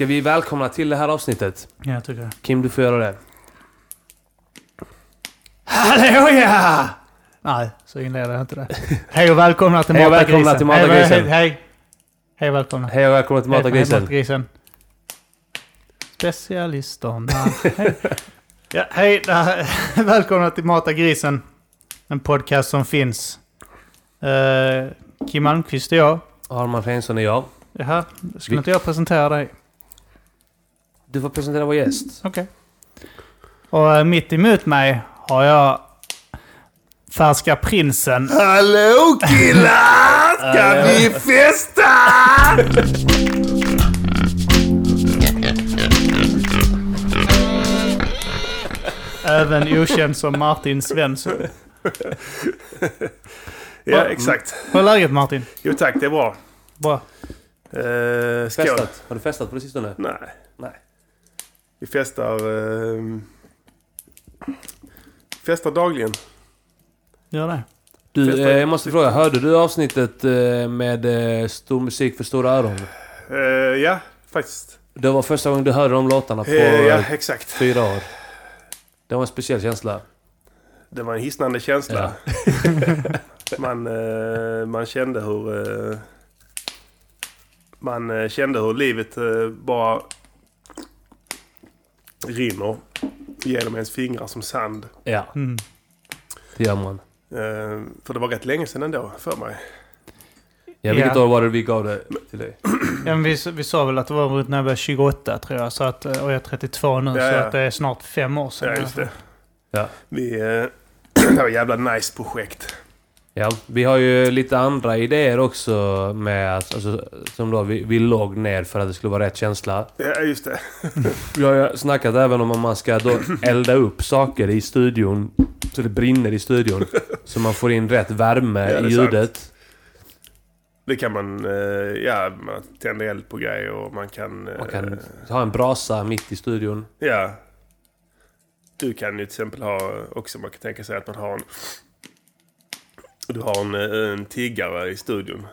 Ska vi välkomna till det här avsnittet? Ja, jag tycker det. Kim, du får göra det. Halleluja! Nej, så inleder jag inte det. Hej och välkomna till Hej och Mata välkomna grisen. till Mata Hej, grisen. Hej, hej. Hej och välkomna. Hej och välkomna till Mata Hej, grisen. Grisen. Specialisterna. hej. Ja, hej, det här- välkomna till Mata grisen. En podcast som finns. Uh, Kim Almqvist och jag. Arman Reinsson är jag. Jaha, skulle Vi- inte jag presentera dig? Du får presentera vår gäst. Okej. Och eh, mitt emot mig har jag Färska prinsen. Hallå killar! Ska vi festa? Även okänd som Martin Svensson. Ja, exakt. Hur är läget Martin? Jo tack, det är bra. Bra. Skål. Festat. Har du festat på det sistone? Nej. Nej. Vi festar... ehm, festar dagligen. Gör det. Du, eh, jag måste fråga. Hörde du avsnittet eh, med eh, Stor musik för stora öron? Eh, ja, faktiskt. Det var första gången du hörde de låtarna på Eh, ja, eh, exakt. fyra år. Det var en speciell känsla. Det var en hisnande känsla. man, eh, man kände hur... eh, man eh, kände hur livet eh, bara rinner genom ens fingrar som sand. Ja, Mm. det gör man. Eh, för det var rätt länge sedan ändå, för mig. Ja, vilket Ja. år var det vi gav det till dig? Ja, men vi, vi sa väl att det var runt när jag var 28 tror jag. Så att, och jag är 32 nu. Ja, så ja. att det är snart fem år sedan. Ja, just det. Ja. Vi, eh, det var ett jävla nice projekt. Ja, vi har ju lite andra idéer också med att, alltså, som då vi, vi låg ner för att det skulle vara rätt känsla. Ja, just det. Vi har ju snackat även om att man ska då elda upp saker i studion så det brinner i studion. Så man får in rätt värme Ja, i ljudet. Det kan man, eh, ja, man tänder eld på grejer och man kan... eh, Man kan ha en brasa mitt i studion. Ja. Du kan ju till exempel ha också, man kan tänka sig att man har en... Du har en, eh, en tiggare i studion.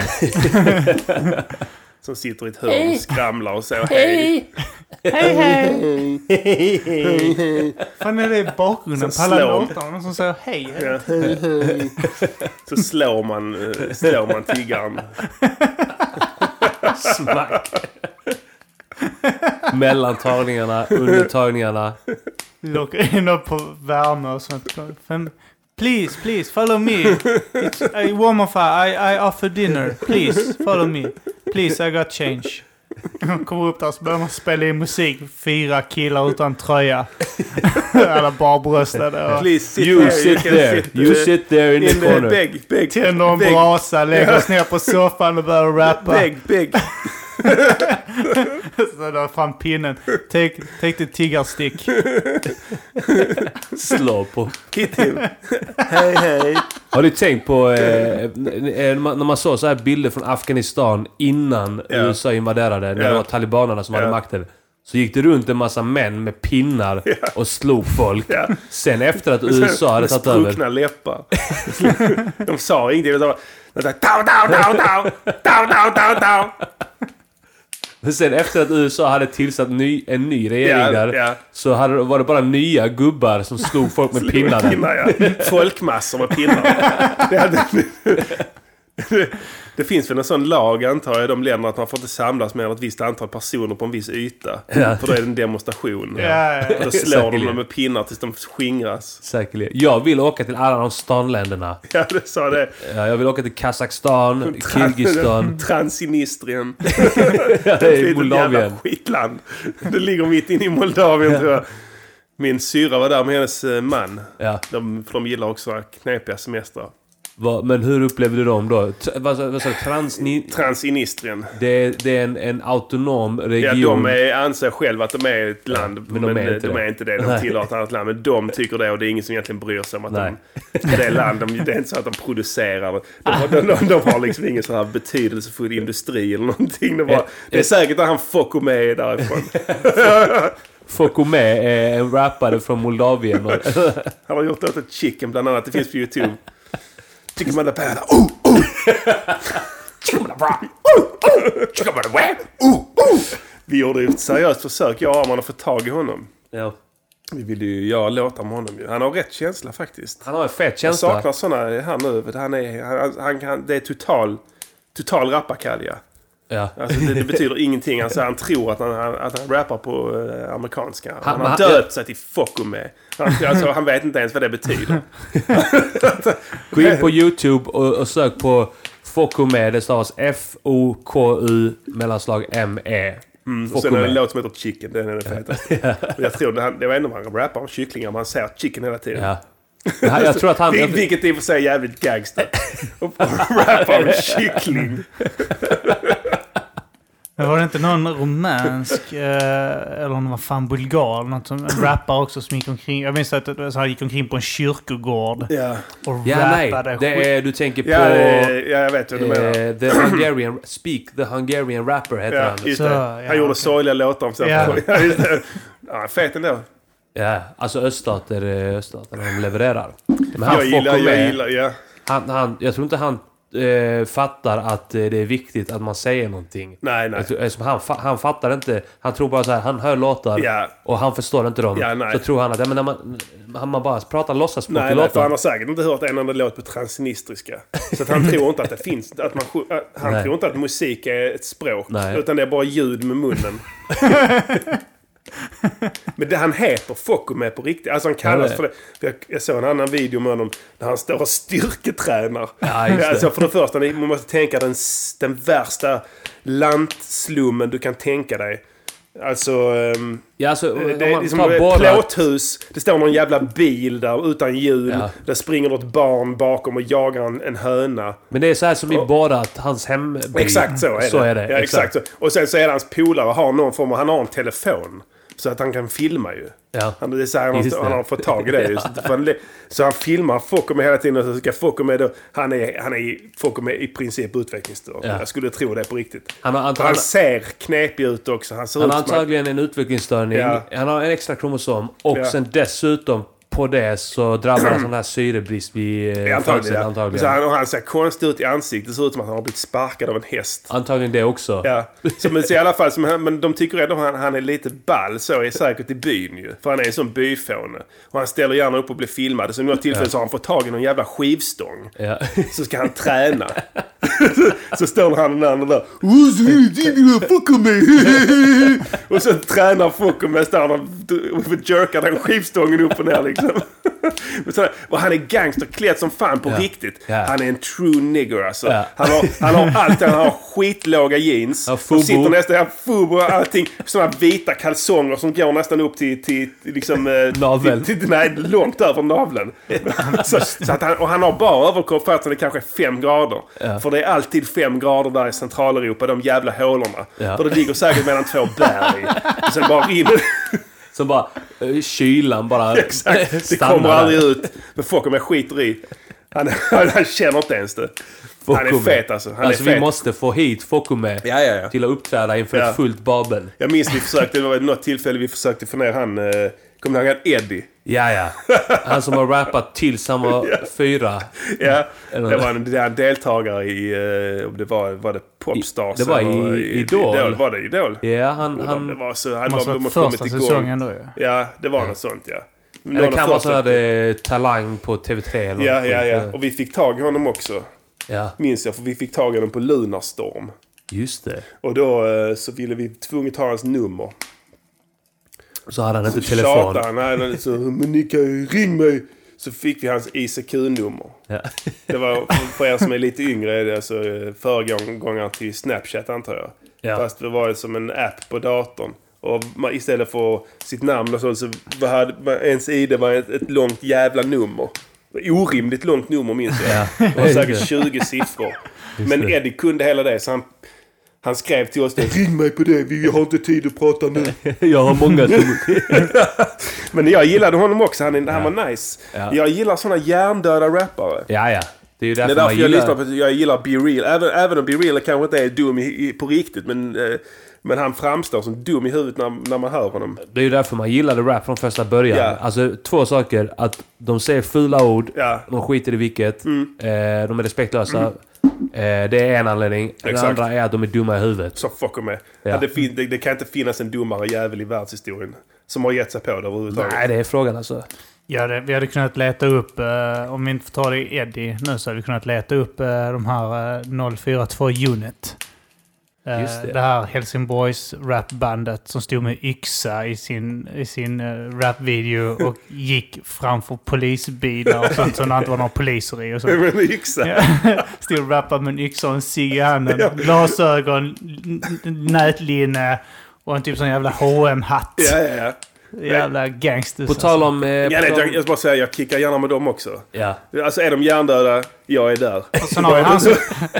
Som sitter i ett hörn och skramlar och säger hej. Hej hej! Fan är det i bakgrunden på alla slår. låtar? Någon som säger hej? hej. Ja, hej, hej. Så slår man, eh, slår man tiggaren. Smack! Mellan tagningarna, under tagningarna. Lockar in upp på värme och sånt. Fem, please, please, follow me. It's, I warm up, I, I offer dinner. Please, follow me. Please, I got change. Man kommer upp där så börjar man spela in musik. Fyra killar utan tröja. Alla barbröstade. Please sit You here. sit can there. sit, You sit there in the in the corner. beg, beg, Tänder en brasa, lägger oss ner på soffan och börjar rappa. beg, beg. Så drar fram pinnen. Take, take the tiggarstick. Slå på. Him. hej, hej. Har du tänkt på eh, eh, när man- när man såg så här bilder från Afghanistan innan Ja. USA invaderade, när Ja. det var talibanerna som hade Ja. makten. Så gick det runt en massa män med pinnar och slog folk. Ja. Sen efter att USA hade Med tagit över. spruckna läppar. De sa ingenting. De sa de sa down, down, down, down, down, down, down, down. Men sen efter att USA hade tillsatt ny, en ny regering Ja, där. ja. Så hade, var det bara nya gubbar som slog folk med pinnar. ja. Folkmassor med pinnar. Det, hade, det, finns väl en sån lag antar jag i de länderna att man får inte samlas mer än ett visst antal personer på en viss yta. Ja. För då är det en demonstration. Ja, ja, ja. Och då slår de dem med pinnar tills de skingras. Säkerligen. Jag vill åka till alla de stanländerna. Ja, det sa det. Ja, Jag vill åka till Kazakstan, Kirgizistan, Transnistrien. ja, Det är ett Moldavien. skitland. Det ligger mitt inne i Moldavien tror jag. Min syra var där med hennes eh, man. Ja. De, för de gillar också knepiga semestrar. Men hur upplevde du dem då? T- vad, sa- vad sa du? Transni... Transnistrien. Det är, det är en, en autonom Ja, region. de är, anser själva att de är ett land. men men de de är inte de är inte det. De tillhör ett annat land. Men de tycker det och det är ingen som egentligen bryr sig om att Nej. de... Det är land, de, det är inte så att de producerar. De, har- de, de, de har liksom ingen så här betydelsefull industri eller någonting. Det, bara, det är säkert att han Fokome är därifrån. Fokome är en rappare från Moldavien. Han har gjort låten Chicken bland annat. Det finns på YouTube. Chicken Malapana. Oh, oh! Oh, oh! Oh, oh! Vi gjorde ju ett seriöst försök, jag och Arman, att få tag i honom. Ja. Vi ville ju göra låtar med honom ju. Han har rätt känsla faktiskt. Han har en fet Jag känsla. saknar sådana här nu. Han är, han, han kan, det är total, total rapparkalja. Ja. Alltså det, det betyder ingenting. Alltså han tror att han, han- att han rappar på eh, amerikanska. Han, Han- har han- döpt sig till Fokume. Han, alltså, han vet inte ens vad det betyder. Gå in på YouTube och, och sök på Fokume. Det stavas F-O-K-U mellanslag M-E. Mm, och sen är det en låt som heter Chicken. Den är den fetaste. Jag tror det, han, det var ändå han rappar om kycklingar. Man säger chicken hela tiden. Ja. Jag, jag tror att han... Vil- Vilket i och för sig är jävligt gangster. Och rappa om kyckling. Men var det inte någon rumänsk, eh, eller det var fan bulgar, något som, en rappare också som gick omkring. Jag minns att det- så han gick omkring på en kyrkogård Ja, och Ja, nej. rappade Det skit. är, du tänker på... ja, det, ja jag vet vad du menar. eh, the Hungarian... Speak the Hungarian Rapper heter Ja, han. just Så, det. ja, Han gjorde okej. sorgliga låtar om sig. Ja. Ja. just det. Ja, fet ändå. Ja, alltså öststater, öststater, de levererar. Men han Jag gillar, jag gillar, ja. Han, han, jag tror inte han eh, fattar att eh, det är viktigt att man säger någonting. Nej, nej. Tror- eftersom han, han fattar inte. Han tror bara så här, han hör låtar Ja. och han förstår inte dem. Ja, nej. så tror han att ja, men när man, han man bara pratar låtsaspråk i Nej, nej, för låtar. han har säkert inte hört en enda låt på transnistriska. Så att han tror inte att det finns... Att man, han Nej. tror inte att musik är ett språk. Nej. Utan det är bara ljud med munnen. Men det, han heter Fokume på riktigt. Alltså han kallas Ja, för det. För jag, jag såg en annan video med honom när han står och styrketränar. Ja, just det. Alltså för det första, man måste tänka den, den värsta lantslummen du kan tänka dig. Alltså... ehm, Ja, alltså, det är liksom ett plåthus. Det står någon jävla bil där utan hjul. Ja. Det springer något barn bakom och jagar en, en höna. Men det är så här som i att hans hemby... Exakt så är det. Så är det. Ja, exakt. så. Och sen så är det hans polare har någon form av... Han har en telefon. Så att han kan filma ju. Ja. Han, det är så här, han, han har fått tag i det. Just. För han, så han filmar Fokume hela tiden. Och så ska Fokume då... Han är, han är Fokume i princip utvecklingsstörd. Ja. Jag skulle tro det på riktigt. Han har, För han ser knepig ut också. Han ser han ut har antagligen en utvecklingsstörning. Ja. Han har en extra kromosom. Och Ja. sen dessutom på det så drabbar han sån här syrebrist vid eh, Ja, Antagligen. födseln. Ja. Antagligen. Så han, och han ser konstigt ut i ansiktet. Det ser ut som att han har blivit sparkad av en häst. Antagligen det också. Ja. Så, men, så i alla fall, han- men de tycker ändå att han, han är lite ball så är säkert i byn ju. För han är en sån byfåne. Och han ställer gärna upp och blir filmad. Så något tillfälle så har han fått tag i någon jävla skivstång. Ja. Så ska han träna. så, så står han och den andra där. "Åh, så och så tränar Fokume. Står han och jerkar den skivstången upp och ner liksom. Men så, och han är gangsterklädd som fan på Ja. riktigt. Ja. Han är en true nigger alltså. Ja. Han, har, han har allt. Han har skitlåga jeans. Ja, fubo. sitter nästan, ja, fubo och allting. Sådana vita kalsonger som går nästan upp till, till, liksom... eh, Naveln. Till, till, nej, långt över naveln. så, så att han, och han har bara överkropp fastän det kanske är fem grader. För det är alltid fem grader där i Centraleuropa, de jävla hålorna. För det ligger säkert mellan två berg. Och sen bara rinner Som bara... eh, Kylan bara Exakt. Det stannar kommer där. aldrig ut. Men folk med skiter i. Han, han, han känner inte ens det. Han är Fokume. fet alltså. Han alltså är fet. vi måste få hit Fokume Ja, ja, ja. till att uppträda inför Ja. ett fullt Babel. Jag minns vi försökte, det var något tillfälle vi försökte få ner han... Eh, kommer ni ihåg han Eddie? Ja, ja. Han som har rappat tills han var fyra. Ja, Eller- det var en, det en deltagare i... eh, om det var, var det Popstars? Det var eller i Idol. Var det Idol? Ja, han... Det han var så... Han Det var, de har kommit igång. säsongen då ju. Ja, det var något sånt ja. eller Någon kan vara första- så här eh, Talang på TV3 eller Ja, ja, ja. Och vi fick tag i honom också. ja. Minns jag, för vi fick tag i honom på Lunarstorm. Just det. Och då eh, så ville vi tvunget ha hans nummer. Så hade han inte Så telefon. tjatade han. Nej, så, men ni kan ju ring mig. Så fick vi hans ICQ-nummer. Ja. Det var för- er som är lite yngre. är Det alltså eh, föregångaren till Snapchat antar jag. Ja. Fast det var som en app på datorn. Och man, istället för sitt namn och så, så var, hade, ens ID var ett, ett långt jävla nummer. Orimligt långt nummer minns jag. Ja. Det var säkert 20 siffror. Men. Eddie kunde hela det så han, han skrev till oss det. Ring mig på det, vi har inte tid att prata nu. Jag har många. Men jag gillade honom också, han, han var nice. Ja. Jag gillar sådana hjärndöda rappare. Ja, ja. Det är ju Det är därför därför jag lyssnar gillar... på jag gillar Be Real. Även, även om Be Real kanske inte är dum i, i, på riktigt. Men, eh, men han framstår som dum i huvudet när, när man hör honom. Det är ju därför man gillade rap från första början. Ja. Alltså två saker. Att de säger fula ord. Ja. De skiter i vilket. Mm. Eh, de är respektlösa. Eh, det är en anledning. Den Exakt. andra är att de är dumma i huvudet. Så fuck med. Ja. Det, det, det kan inte finnas en dummare jävel i världshistorien. Som har gett sig på det överhuvudtaget. Nej, det är frågan alltså. Ja, det, vi hade kunnat leta upp, eh, om vi inte får ta det i Eddie nu, så hade vi kunnat leta upp eh, de här eh, 042 Unit. Eh, Just det. det. här Helsingborgs rapbandet som stod med yxa i sin, i sin uh, rapvideo och gick framför polisbilar och sånt som det inte var några poliser i. Och så. Men en yxa. Ja. Stod och rappade med en yxa och en cigg i handen. Ja. Glasögon, nätlinne och en typ sån jävla hm hatt ja, ja. Jävla gangsters. På tal om... Eh, ja nej, jag, jag ska bara säga, jag kickar gärna med dem också. ja. Alltså är de hjärndöda, jag är där. Och sen, har han,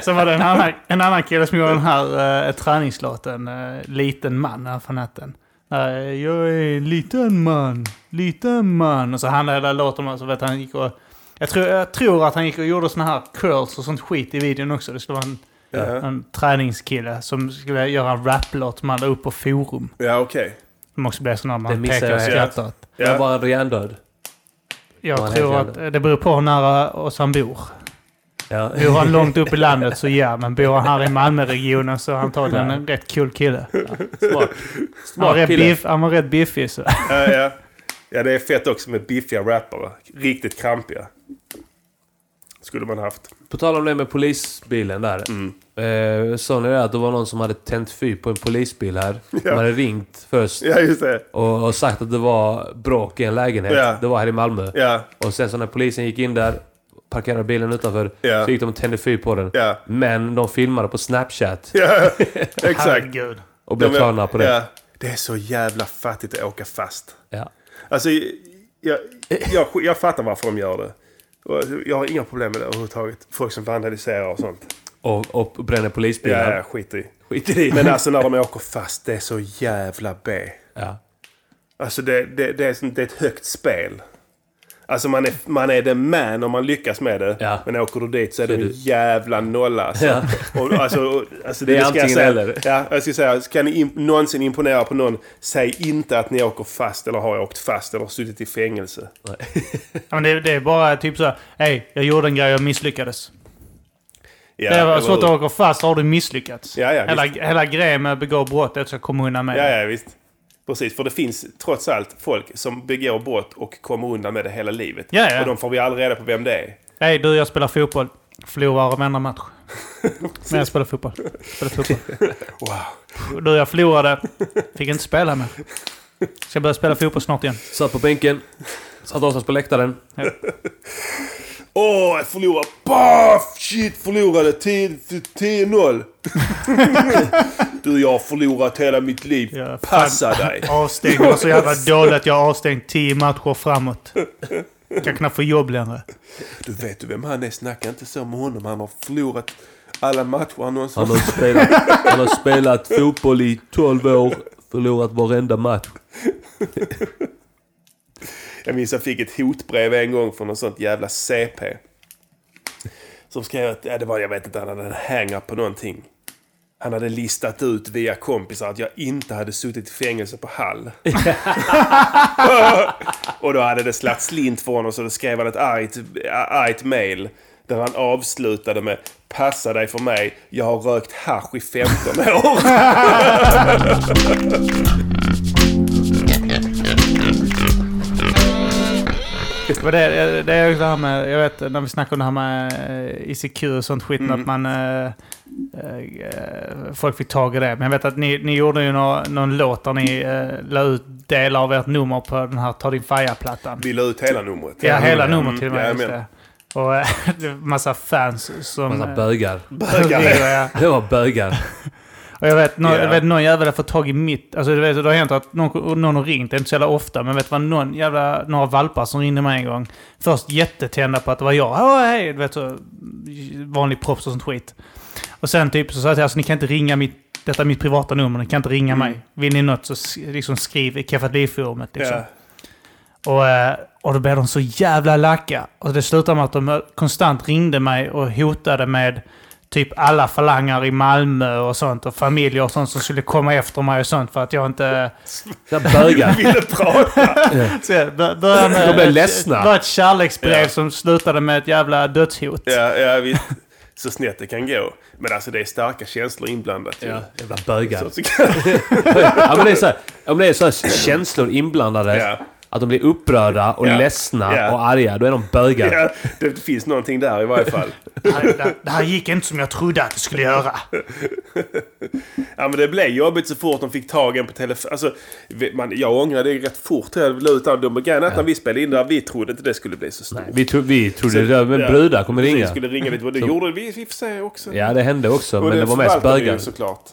sen var det en annan, en annan kille som gjorde den här uh, träningslåten. eh, liten man, här för natten. Uh, jag är en liten man, liten man. Och så han hela låten om, så vet han gick och... Jag tror, jag tror att han gick och gjorde såna här curls och sånt skit i videon också. Det skulle vara en, Ja, en träningskille som skulle göra en raplåt som han la upp på forum. ja okej. Som också blev sån Det man missade pekar och jag helt. skrattar. Jag Ja. var hjärndöd. Jag tror att det beror på hur nära oss han bor. Ja. Bor han långt upp i landet så ja, men bor han här i Malmöregionen så är han antagligen en rätt kul kille. Smart. Han var, Smart rätt kille. biff, han var rätt biffig så. Ja, ja. ja, det är fett också med biffiga rappare. Riktigt krampiga. Skulle man haft. På tal om det med polisbilen där. Mm. Eh, sa ni det att det var någon som hade tänt fyr på en polisbil här? De hade ringt först Ja, just det. och, och sagt att det var bråk i en lägenhet. Ja. Det var här i Malmö. Ja, Och sen så när polisen gick in där, parkerade bilen utanför, Ja. så gick de och tände fyr på den. ja. Men de filmade på Snapchat Ja, exakt. Och blev De tagna på det. Ja, det är så jävla fattigt att åka fast. Ja. Alltså, jag, jag, jag fattar varför de gör det. Och Jag har inga problem med det överhuvudtaget. Folk som vandaliserar och sånt. Och, och bränner Ja, polisbilar. ja, skit i. Skit i. Men alltså när de åker fast, det är så jävla B. Ja. Alltså det, det, det, är, det är ett högt spel. Alltså man är, man är the man om man lyckas med det. Ja. Men åker du dit så är Så det är en du- jävla nolla. Alltså. Ja. Och, alltså, och- alltså, Det är ska jag antingen säga, eller. Ja, jag ska säga, ska ni imp- någonsin imponera på någon, säg inte att ni åker fast eller har åkt fast eller suttit i fängelse. Ja, men det, det är bara typ så här, hej, jag gjorde en grej och misslyckades. Ja, det var så att du åker fast har du misslyckats. Ja, ja, hela, visst. hela grejen med att begå brott är att komma undan med det. Ja, ja, visst. Precis, för det finns trots allt folk som begår brott och kommer undan med det hela livet. Ja, ja. Och de får vi aldrig reda på vem det är. Hej du, jag spelar fotboll. Förlorar varenda match. Men jag spelar fotboll. Spelar fotboll. Wow. Du, jag förlorade. Fick inte spela mer. Ska börja spela fotboll snart igen. Satt på bänken. Satt någonstans på läktaren. Åh, jag förlorade. Bah, shit, förlorade. 10 10-0. du, jag har förlorat hela mitt liv. Ja, fan. Passa dig. Avstängd var så jävla dåligt. Jag har avstängt tio matcher framåt. Kan knappt få jobb längre. Du vet du vem han är? Snacka inte så med honom. Han har förlorat alla matcher han någonsin Han har spelat, han har spelat fotboll i 12 år. Förlorat varenda match. Jag minns jag fick ett hotbrev en gång från något sånt jävla CP. Som skrev att, ja, det var, jag vet inte, han hade en hang på någonting. Han hade listat ut via kompisar att jag inte hade suttit i fängelse på Hall. och då hade det slagit slint för honom så då skrev han ett argt, äh, argt mail. Där han avslutade med Passa dig för mig, jag har rökt hasch i 15 år. Men det, det är ju det här med, jag vet när vi snackade om det här med eh, ICQ och sånt skit, Mm. att man... eh, folk fick tag i det. Men jag vet att ni, ni gjorde ju nå, någon låt där ni uh, la ut delar av ert nummer på den här Ta din Faja-plattan. Vi la ut hela numret. Ja, hela Mm, numret till och med. Just jajamän. det. Och massa fans som... Massa bögar. Bögar. ja. Det var bögar. Och jag vet, någon, jag vet någon jävel har fått tag i mitt... Alltså du vet, det har hänt att någon, någon har ringt, det är inte så jävla ofta, men vet vad? Någon jävla... Några valpar som ringde mig en gång. Först jättetända på att det var jag. Åh, hej! Du vet så... Vanlig props och sånt skit. Och sen typ så sa jag till alltså ni kan inte ringa mitt... Detta är mitt privata nummer, ni kan inte ringa mig. Vill ni något så liksom skriv i Keffatliv-forumet liksom. Ja. Och, eh, och då blev de så jävla lacka. Och det slutade med att de konstant ringde mig och hotade med typ alla falanger i Malmö och sånt. Och familjer och sånt som skulle komma efter mig och sånt för att jag inte... Så bögar. Ville prata. Så jag började med... De blev ledsna. Det var ett kärleksbrev Ja. som slutade med ett jävla dödshot. Ja, ja, visst. så snett det kan gå. Men alltså det är starka känslor inblandat ju. Ja, jävla bögar. Så, så kan, Ja, men det är så här, om det är så här känslor inblandade. Ja. Att de blir upprörda och Ja. ledsna Ja. och arga. Då är de bögar. ja, det finns någonting där i varje fall. Det här, det, det här gick inte som jag trodde att det skulle göra. Ja men det blev jobbigt så fort de fick tag i en på telefon. Alltså, vi- man, jag ångrade det rätt fort. Jag la ut all de grejen att när vi spelade in där, vi trodde inte det skulle bli så stort. Vi, tro, vi trodde Så- det ja, brudar kommer Vi ringa. skulle ringa lite och det gjorde vi i och för sig också. Ja, det hände också. Och Men det var mest vi bögar. såklart.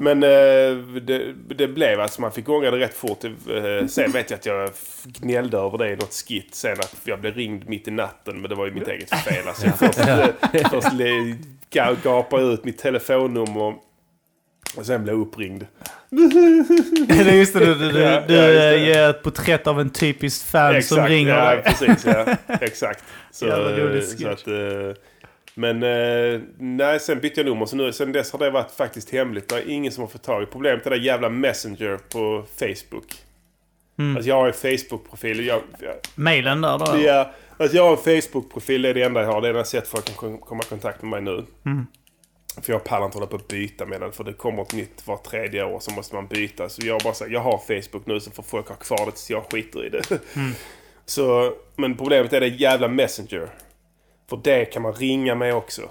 Men eh, det, det blev alltså, man fick ångra det rätt fort. Eh, sen vet jag att jag gnällde över det i något skit. Sen att jag blev ringd mitt i natten. Men det var ju mitt eget fel. Alltså, jag först först gapade ut mitt telefonnummer. Och sen blev jag uppringd. Det är just det, du, du, du, Ja, du ja, ger ett porträtt av en typisk fan som ringer ja, dig. precis. Ja, exakt. Så, eh, så att, men eh, nej, sen bytte jag nummer. Så nu, sen dess har det varit faktiskt hemligt. Det är ingen som har fått tag i. Problemet är det där jävla Messenger på Facebook. Mm. Alltså jag har en Facebook-profil. Jag, jag, Mailen där då? ja, alltså jag har en Facebook-profil. Det är det enda jag har. Det är det enda sättet att jag kan komma i kontakt med mig nu. Mm. För jag pallar inte hålla på att byta med den. För det kommer ett nytt var tredje år. Så måste man byta. Så jag bara säger jag har Facebook nu. Så får folk ha kvar det tills jag skiter i det. Så, men problemet är det jävla Messenger. För det kan man ringa med också.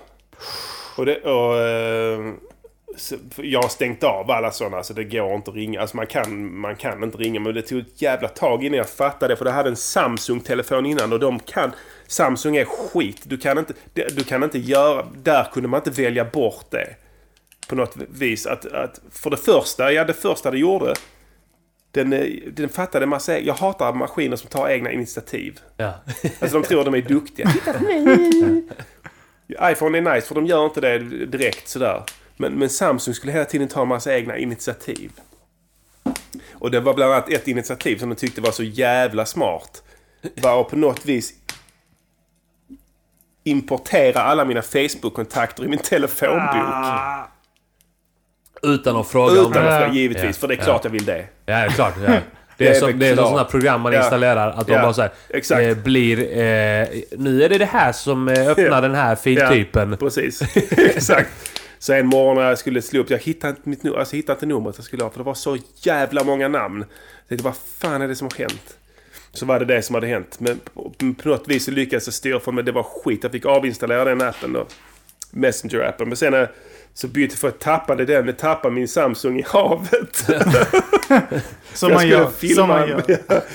Och, det, och eh, jag har stängt av alla sådana så det går inte att ringa. Alltså man kan, man kan inte ringa men det tog ett jävla tag innan jag fattade det. För jag hade en Samsung-telefon innan och de kan... Samsung är skit. Du kan inte, du kan inte göra... Där kunde man inte välja bort det. På något vis. Att, att, för det första, ja det första det gjorde. Den, eh, den fattade en massa... Jag hatar maskiner som tar egna initiativ. Ja. Alltså de tror de är duktiga. Titta på mig! iPhone är nice för de gör inte det direkt sådär. Men, men Samsung skulle hela tiden ta en massa egna initiativ. Och det var bland annat ett initiativ som de tyckte var så jävla smart. Var att på något vis importera alla mina Facebook-kontakter i min telefonbok. Utan att fråga om Utan det. att Ja. fråga, givetvis. Ja. För det är klart jag vill det. Ja, det är klart. Ja. Det Det är, är som, det är som sådana program man installerar. Att de bara så här, Exakt. eh, blir... Eh, nu är det det här som eh, öppnar den här filtypen. Precis. Exakt. Så en morgon när jag skulle slå upp, jag hittade inte, mitt, alltså, jag hittade inte numret jag skulle ha för det var så jävla många namn. Jag tänkte, vad fan är det som har hänt? Så var det det som hade hänt. Men på, på något vis lyckades jag styra för mig. Det var skit. Jag fick avinstallera den appen då. Messenger-appen. Men sen när, så bytte för att tappade den. Jag tappade min Samsung i havet. Som jag man gör. filma Som man gör.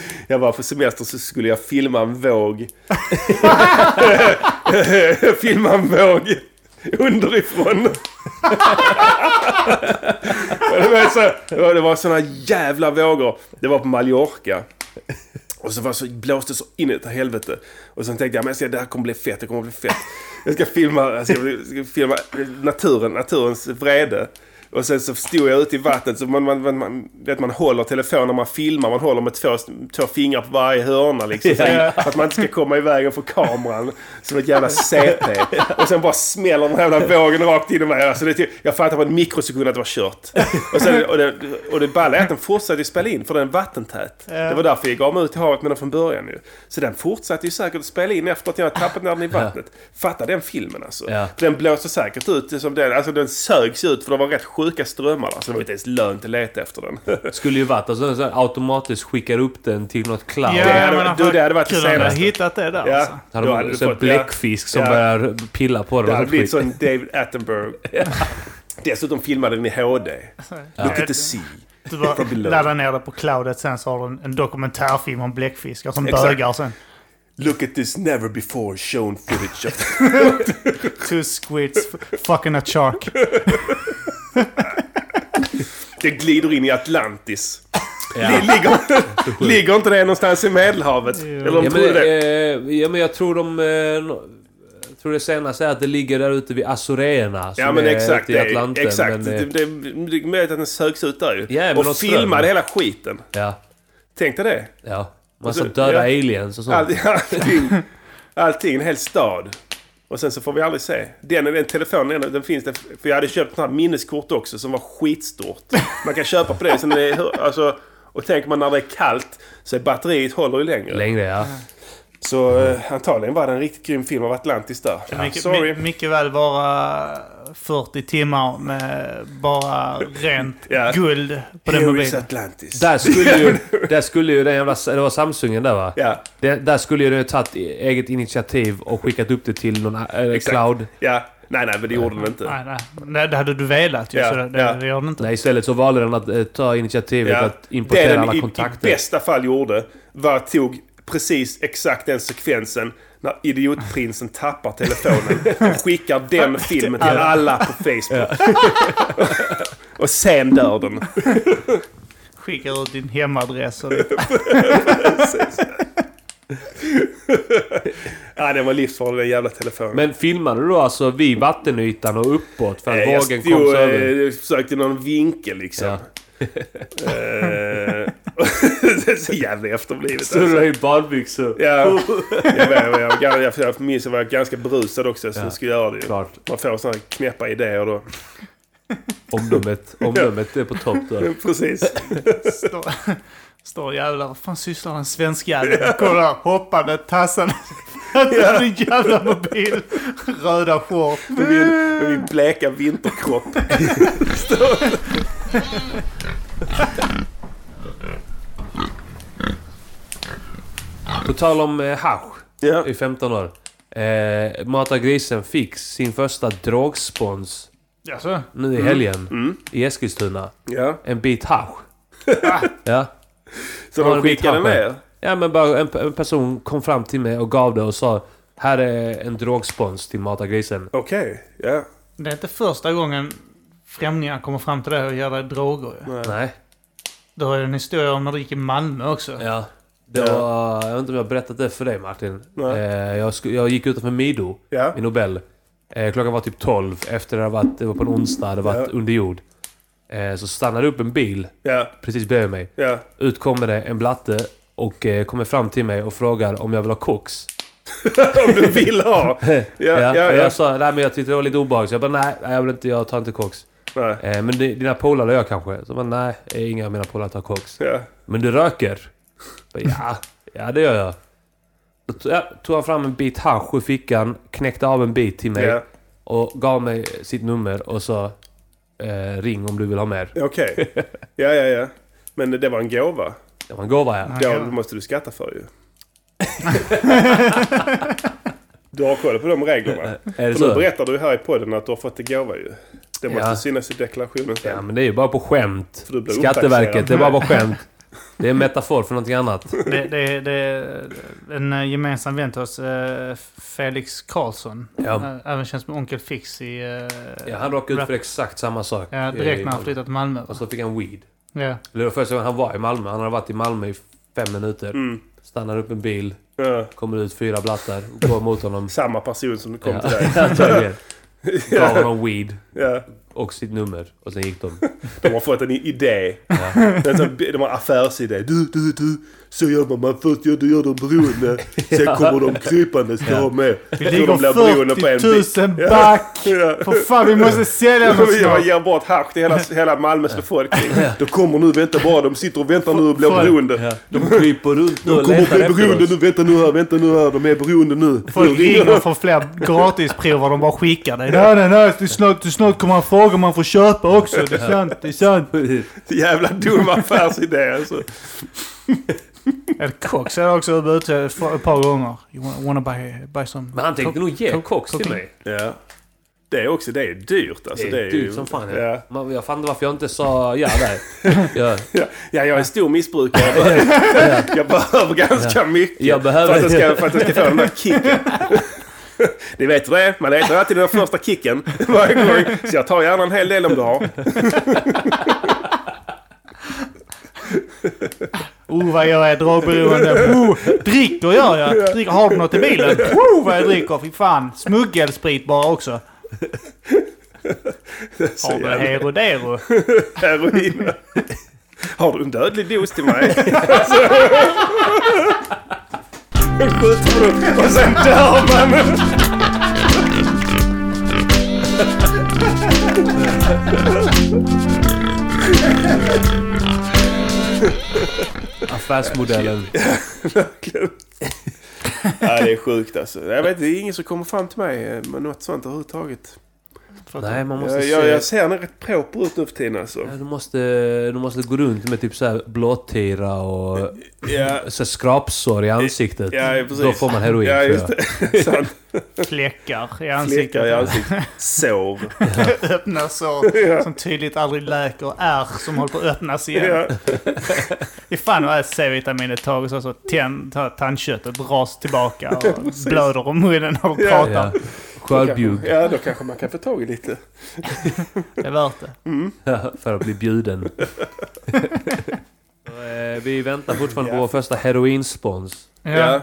Jag var på semester så skulle jag filma en våg. filma en våg underifrån. det, var så, det var- det var såna jävla vågor. Det var på Mallorca. Och så, var så blåste det så in i helvete. Och sen tänkte jag, men jag ska, det här kommer bli fett, det kommer bli fett. Jag ska filma, jag ska filma naturen, naturens vrede. Och sen så stod jag ute i vattnet, så man, man, man, vet, man håller telefonen när man filmar, man håller med två, två fingrar på varje hörna liksom. Så att man inte ska komma i vägen för kameran. Som ett jävla CP. Och sen bara smäller den här jävla vågen rakt in i mig. Alltså det, jag fattade på en mikrosekund att det var kört. Och, sen, och, det, och det balla är att den fortsatte spela in för den är vattentät. Det var därför jag gav mig ut i havet med den från början ju. Så den fortsatte ju säkert att spela in efter att jag hade tappat ner den i vattnet. Fatta den filmen alltså. Den blåste säkert ut som den, alltså den sögs ut för det var rätt sjuka strömmar där. Så det var inte ens lönt att leta efter den. Skulle ju varit alltså, så automatiskt skickar upp den till något cloud. Ja, Det hade- menar, du, det hade varit det senaste. hittat det där Ja. alltså. Hade Då man hade fått- bläckfisk som ja. börjar pilla på den. Det hade blivit sån David Attenborough. Dessutom filmade den i HD. Look at the sea. Du bara laddar ner det på cloudet sen så har du en, en dokumentärfilm om bläckfiskar som Exakt. bögar sen. Look at this never before shown footage of... Two squids fucking a shark. Det glider in i Atlantis. Ja. Ligger, ligger inte det någonstans i Medelhavet? Eller de Ja, men, trodde det? eh, ja, men jag tror de... Eh, jag tror det senaste är att det ligger där ute vid Azoreerna. Ja som men är exakt. i Det, Atlanten. exakt. Men, det, eh, det, det är möjligt att den sögs ut där ju. Ja, men och ström. hela skiten. ja, Tänk dig det. ja. Massa döda ja. aliens och sånt. All, allting, allting, en hel stad. Och sen så får vi aldrig se. Den, den telefonen, den, den finns det. För jag hade köpt ett här minneskort också som var skitstort. Man kan köpa på det. Sen är det alltså, och tänker man när det är kallt så är batteriet håller ju längre. Längre ja. Så eh, antagligen var det en riktigt grym film av Atlantis där. Det mycket, Sorry. my- mycket väl vara 40 timmar med bara rent Ja. guld på den Here is mobilen. Atlantis. Där skulle ju, där skulle ju den jävla... Det var Samsungen där va? Ja, Det, där skulle ju den tagit eget initiativ och skickat upp det till någon äh, cloud. ja. Nej, nej, men det gjorde den inte. Nej, nej. Det, det hade du velat ju, Ja, så det, ja. det gör den inte. Nej, istället så valde den att eh, ta initiativet Ja. att importera det den alla i, i kontakter. bästa fall gjorde var att tog precis exakt den sekvensen när idiotprinsen tappar telefonen och skickar den filmen till alla på Facebook. och sen dör den. Skickar ut din hemadress och. Ja, den var livsfarlig den jävla telefonen. Men filmade du då alltså vid vattenytan och uppåt för att Eh, jag vågen kom så över? eh, försökte någon vinkel liksom. Ja. Eh, det är så jävla efterblivet. Så du Alltså. har ju badbyxor. Ja, jag, vet, jag, jag, jag, jag minns att jag var ganska berusad också så Ja. jag skulle göra det ju. Klart. Man får sådana knäppa idéer då. Omdömet, omdömet är på topp då. Precis. Står, står jävlar, vad fan sysslar den svensk jäveln? Kolla hoppande, tassande. Ja. Din jävla mobil. Röda shorts. Med min, med min bleka vinterkropp. På tal om eh, hasch Ja. i 15 år. Eh, Mata Grisen fick sin första drogspons Jaså? nu i helgen Mm. i Eskilstuna. ja. En bit hasch. ja. Så Har de skickade tappad? ner? ja, men bara en, en person kom fram till mig och gav det och sa här är en drogspons till Mata Grisen. Okej, ja. Det är inte första gången främlingar kommer fram till dig och ger dig droger. Nej. Nej. Du har ju en historia om när du gick i Malmö också. Ja. Det var... Jag vet inte om jag har berättat det för dig Martin. Nej. Eh, jag, sku, jag gick utanför Mido Ja. i Nobel. Eh, klockan var typ 12 efter det hade varit, det var på en onsdag, det hade varit Ja. under jord. Eh, så stannade upp en bil Ja. precis bredvid mig. Ja. Ut kommer det en blatte och eh, kommer fram till mig och frågar om jag vill ha koks. Om du vill ha. Ja, Ja, ja, och ja. Jag sa nej men jag tyckte det var lite obehagligt. Så jag bara nej, nej jag vill inte, jag tar inte koks. Nej. Eh, men di- dina polare och jag kanske? Så bara nej, inga av mina polare tar koks. Ja. Men du röker? Ja, ja det gör jag. Då tog, han fram en bit hasch ur fickan, knäckte av en bit till mig Ja. och gav mig sitt nummer och sa eh, ring om du vill ha mer. Okej. Ja, ja, ja. Men det var en gåva. Det var en gåva ja. Det måste du skatta för ju. du har koll på de reglerna. Är det För nu så? berättar du här i podden att du har fått en gåva ju. Det måste Ja. synas i deklarationen sen. Ja men det är ju bara på skämt. Skatteverket, det är bara på skämt. Det är en metafor för någonting annat. Det, det, det är en eh, gemensam vän till oss, eh, Felix Karlsson. Ja. Eh, Även känns som Onkel Fix i... Ja, han råkade ut för exakt samma sak. Ja, direkt när han flyttade till Malmö. Och så fick han weed. Ja. Det var första gången han var i Malmö. Han hade varit i Malmö i fem minuter. Mm. Stannar upp en bil, Ja. kommer ut fyra blattar, går mot honom. Samma person som kom Ja, till dig. Gav honom weed Ja. och sitt nummer. Och sen gick de. De har fått en idé. Ja. En sån- De har affärsidé. Du, du, du. Så gör man. Man först gör, du gör dem beroende. Sen kommer de krypande. Ska Ja. ha med. Vi Jag de ligger bit. 40 000 Ja. back! Ja. För fan, vi måste sälja Jag snart. ger bort hasch till hela, hela Malmös befolkning. De kommer nu, vänta bara. De sitter och väntar nu och blir beroende. De kryper runt nu De kommer bli beroende nu. Vänta nu här, vänta nu här. De är beroende nu. Folk ringer för fler gratisprover de bara skickar dig. Nej, nej, nej. Det är snart, det är snart kommer han fråga om man får köpa också. Det är sant, det är sant. Jävla dum affärsidé alltså. Ett Cox är också ute ett par gånger. You wanna, buy, buy some... Men han tänkte nog ge Co- koks till mig. Ja. Det är också, det är dyrt alltså. Det är ju- dyrt som fan. Ja. Ja. Man, jag fattar inte varför jag inte sa ja där. Ja. Ja, ja, jag är stor missbrukare. Jag behöver ganska mycket. Jag behöver- För att jag ska, för att jag ska få den där kicken. Ni vet hur det är. Man letar alltid den första kicken varje gång. Så jag tar gärna en hel del om du har. Oh, vad jag är drogberoende. Oh, dricker gör jag. Dricker, har du något i bilen? Oh, vad jag dricker. Fy fan. Smuggelsprit bara också. Så Har du herodero? heroin. Har du en dödlig dos till mig? Alltså. Skjuter du och sen dör man. Affärsmodellen. ja, det är sjukt alltså. Jag vet, det är ingen som kommer fram till mig med något sånt överhuvudtaget. Nej, man måste Jag, se... jag, jag ser nog rätt proper ut nu för tiden alltså. Ja, du, måste, du måste gå runt med typ så här blåtira och Ja, så skrapsår i ansiktet. ja precis. Då får man heroin Ja, just det. Fläckar i ansiktet. Fläckar i ansiktet. Sår. Öppna sår Ja. som tydligt aldrig läker. Ärr som håller på att öppnas igen. Ja. Ifall man äter C-vitamin ett tag och så, så tänd, tandköttet dras tillbaka och blöder om munnen när Ja. pratar. Ja. Skörbjugg. Ja, då kanske man kan få tag i lite. Det är värt det. Ja, för att bli bjuden. Eh, vi väntar fortfarande på vår första heroinspons. Ja.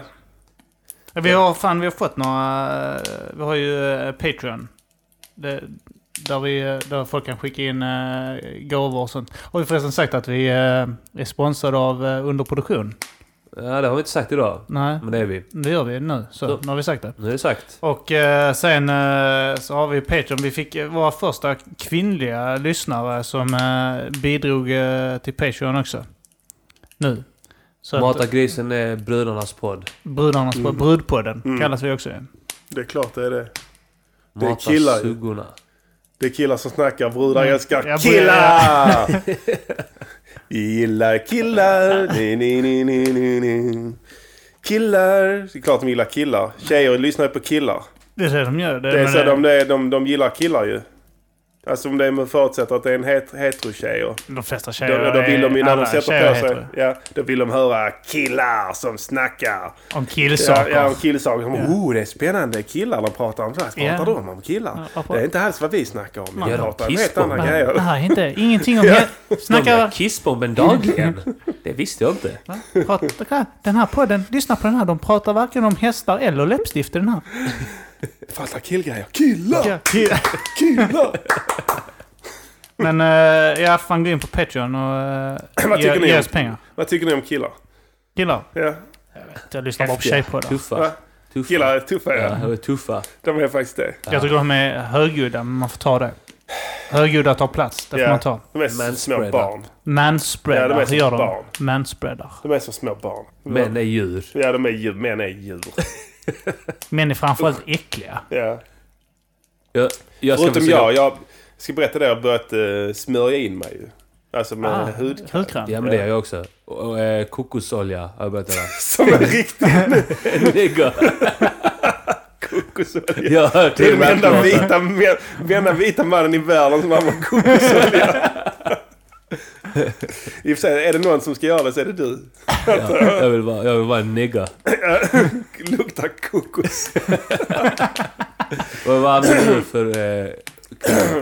Vi har, fan, vi har fått några... eh, Vi har ju eh, Patreon. Det, där, vi, där folk kan skicka in gåvor och sånt. Har vi förresten sagt att vi är sponsrade av uh, Underproduktion? Ja, det har vi inte sagt idag. Nej, Men det är vi. det gör vi nu. Så, Så. nu har vi sagt det. Nu är det sagt. Och eh, sen eh, så har vi Patreon. Vi fick eh, våra första kvinnliga lyssnare som eh, bidrog eh, till Patreon också. Nu. Så att, Mata grisen är brudarnas podd. brudarnas Mm. Brudpodden Mm. kallas vi också. Det är klart det är det. Det är Mata killar suggorna. Det är killar som snackar. Brudar Mm. älskar killar! gillar killar. Ni, ni, ni, ni, ni, ni. Killar. Det är klart de gillar killar. Tjejer lyssnar ju på killar. Det är det de gör. Det är men så de, de, de, de gillar killar ju. Alltså om det är förutsätter att det är en het, hetero-tjej. och de flesta Då, tjejer då vill de ju när de sätter på sig. Ja, då vill de höra killar som snackar. Om Ja, killsaker. ja om killsaker. Ja. Oh, det är spännande. Killar de pratar om. Så här Ja. pratar de om killar. Ja, Det är inte alls vad vi snackar om. Vi Ja, de pratar om helt andra Nej, grejer. nej, inte, ingenting om... Ja. Snackar... kissbomben dagligen. Det visste jag inte. Va? Pratar, den här podden, lyssna på den här. De pratar varken om hästar eller läppstift i den här. Fattar killgrejer. Killar! Ja, kill- Killar! Men uh, ja, fan gå in på Patreon och uh, Vad ge, tycker ni ge om- oss pengar. Vad tycker ni om killar? Killar, Ja. jag lyssnar bara på tjejpoddar. Tuffa. Tuffa. Killar är tuffa Ja, ja. tuffa. De är faktiskt det. Jag tycker de är högljudda, men man får ta det. Högljudda tar plats, det får Ja. man ta. De är som små barn. Manspreadar, Ja, de är som gör de. barn. Manspreadar. De är som små barn. Män är djur. Ja, de är djur. Män är djur. Män är framförallt äckliga. Ja. Jag, jag ska Förutom jag. Jag ska berätta det. Jag har börjat uh, smörja in mig ju. Alltså med Ah, hudkräm. hudkräm. Ja men det gör jag också. Och, och, eh, kokosolja har jag börjat göra. Som en riktig Nigga. kokosolja. Jag har hört Det är det. den enda vita, vita mannen i världen som använder kokosolja. I och för sig, är det någon som ska göra det så är det du. Ja, jag, vill vara, jag vill vara en nigga. Luktar kokos. Vad använder du för... Eh,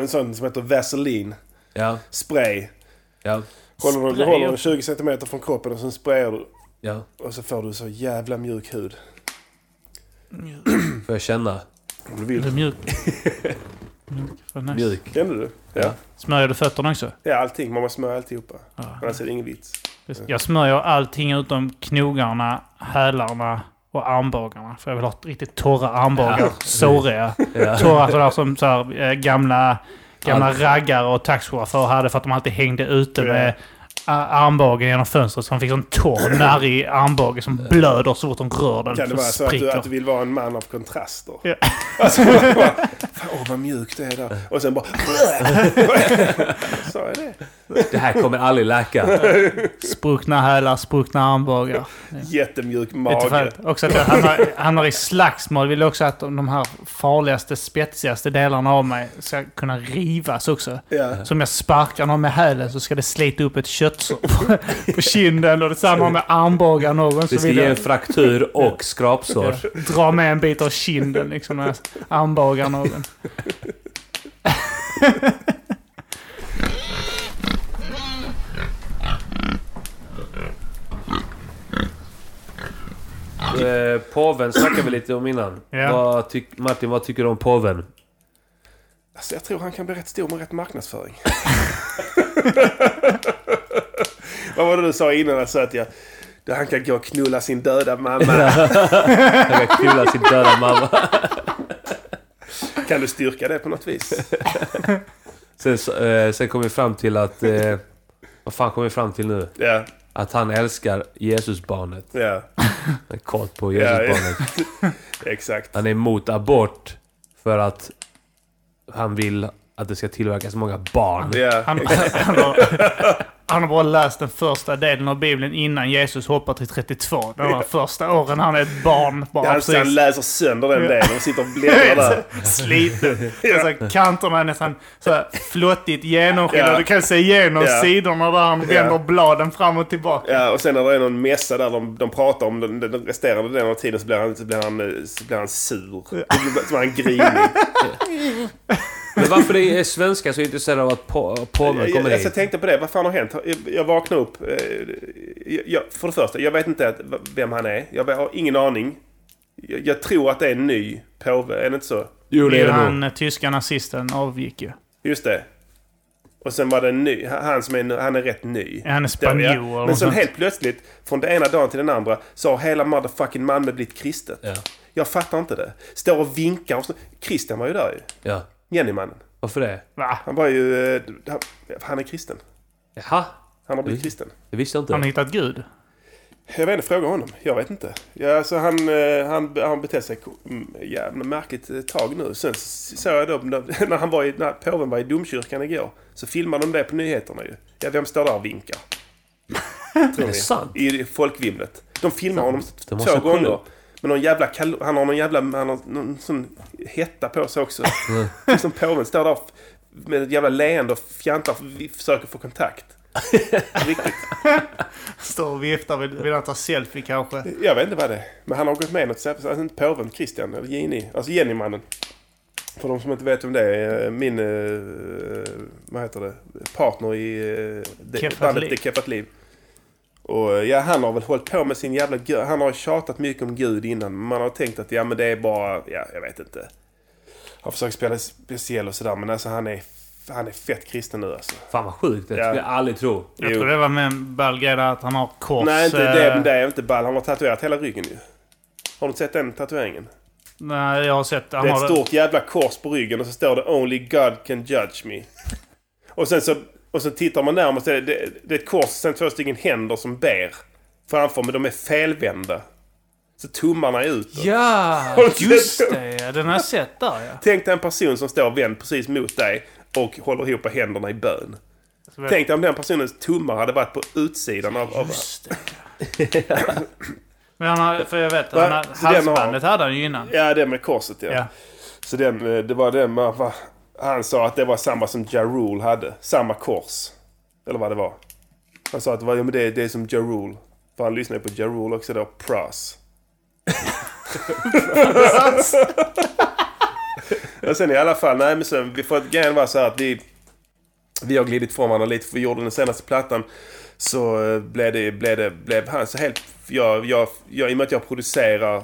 En sån som heter Vaseline. ja, Spray. ja, Håller du, håller den och- 20 cm från kroppen och sen sprayar du. ja. Och så får du så jävla mjuk hud. Får jag känna? Om du Du är vill. mjuk. Mjuk. Nice. Mjuk. Kände du? Ja. Smörjer du fötterna också? Ja, allting. Man måste smörja alltihopa. Ja. Annars är det ingen vits. Jag smörjer allting utom knogarna, hälarna och armbågarna. För jag vill ha riktigt torra armbågar. Ja. Såriga. Ja. Torra sådär som så här, eh, gamla, gamla raggare och taxichaufförer hade för att de alltid hängde ute med armbågen genom fönstret. Så de fick sån torr, narrig armbåge som blöder så fort de rör den. Kan det vara så att du, att du vill vara en man av kontraster? Ja. Alltså, bara, fan, åh vad mjukt det är där. Och sen bara... Så är det. Det här kommer aldrig läka. Spruckna hälar, spruckna armbågar. Jättemjuk Lite mage. också att jag hamnar, hamnar i slagsmål. Vill också att de här farligaste, spetsigaste delarna av mig ska kunna rivas också. Ja. Så om jag sparkar någon med hälen så ska det slita upp ett köttsår på, på kinden. Och detsamma med armbågar någon. Det Så ska vill ge en fraktur och skrapsår. dra med en bit av kinden liksom när jag armbågar någon. Eh, påven snackade vi lite om innan. Ja. Vad tyck, Martin, vad tycker du om påven? Alltså, jag tror han kan bli rätt stor med rätt marknadsföring. Vad var det du sa innan? Alltså att jag, han kan gå och knulla sin döda mamma. Han kan knulla sin döda mamma. Kan du styrka det på något vis? Sen, eh, sen kom vi fram till att... Eh, vad fan kom vi fram till nu? Ja. att han älskar Jesusbarnet. Ja, En kort på Ja, ja. Jesusbarnet. exakt. Han är emot abort för att han vill att det ska tillverkas många barn. Ja, Han, han, har, han har bara läst den första delen av Bibeln innan Jesus hoppar till 32. De här första åren han är ett barn. Bara han, han läser sönder den delen och sitter och bläddrar där. sliten. Alltså, kanterna är nästan så här flottigt genomskinliga. Ja. Du kan se igenom Ja. sidorna där han vänder bladen fram och tillbaka. Ja, och sen när det är någon mässa där de, de pratar om den, den resterande delen av tiden så blir han, så blir han, så blir han sur. Så blir han grinig. Men varför det är svenskar så intresserade av att Jag, kommer jag, hit? jag tänkte på det, vad fan har hänt? Jag, vaknade upp. eh, Jag, för det första, jag vet inte att- vem han är. Jag har ingen aning. Jag, jag tror att det är en ny påve, är det inte så? Jo, det är det. Han, eh, tyska nazisten, avgick ju. Just det. Och sen var det en ny, han som är, han är rätt ny. Han är spanjor Men sen helt plötsligt, från den ena dagen till den andra, så har hela motherfucking Malmö blivit kristet. Ja. Jag fattar inte det. Står och vinkar och så. Christian var ju där ju. ja. Jennymannen. Varför det? Va? Han var ju... eh, Han, han är kristen. Jaha, Han har blivit kristen. det visste jag inte. Han har hittat Gud. Jag vet inte, fråga honom. Jag vet inte. Ja, alltså han, eh, han, han betedde sig mm, jävla märkligt ett tag nu. Sen såg jag då, när, när, han var i, när påven var i domkyrkan igår, så filmade de det på nyheterna ju. Ja, vem står där och vinkar? Tror ni? sant? I folkvimlet. De filmar honom Det måste två jag kolla gånger. upp. Men någon jävla kal- han har någon jävla han har någon sån hetta på sig också. Mm. Som påven står där med ett jävla leende och fjantar vi försöker få kontakt. Riktigt. Står och viftar. Vill, vill han ta selfie kanske? Jag vet inte vad det är. Men han har gått med något särskilt. Alltså inte påven, Christian. Eller Jenny. Alltså Jennymannen. För de som inte vet vem det är. eh, Min, eh, vad heter det, partner i bandet Liv. Det Keffat Liv. Och eh, ja, han har väl hållit på med sin jävla gud. Han har tjatat mycket om Gud innan. Men man har tänkt att ja, men det är bara, ja, jag vet inte. Han försöker spela speciell och sådär. Men alltså han är, han är fett kristen nu alltså. Fan vad sjukt. Det Ja. skulle jag aldrig tro. Jag Jo. tror det var med en ball grej där att han har kors. Nej, inte, eh, det, det är inte ball. Han har tatuerat hela ryggen ju. Har du sett den tatueringen? Nej, jag har sett. Han Det är har ett stort jävla kors på ryggen och så står det Only God can judge me. Och sen så, och så tittar man närmare så är det, det är ett kors sen två stycken händer som ber framför men de är felvända. Så tummarna är utåt. Ja, just det. Den har jag sett där ja. Tänk dig en person som står vänd precis mot dig och håller ihop händerna i bön. Tänk dig om den personens tummar hade varit på utsidan av... av Just det. Men han har, för jag vet, han har, den har- halsbandet hade han ju innan. ja, det med korset ja. Ja. Så den, eh, det var den man, va, Han sa att det var samma som Ja Rule hade. Samma kors. Eller vad det var. Han sa att det, var, ja, men det, det är som Ja Rule. För han lyssnade på Ja Rule också då. Pras. och sen i alla fall, nej men sen, vi får, grejen var så här att vi, vi har glidit från varandra lite för vi gjorde den senaste plattan. Så eh, blev det, blev det, blev han så helt, jag, jag, jag, i och med att jag producerar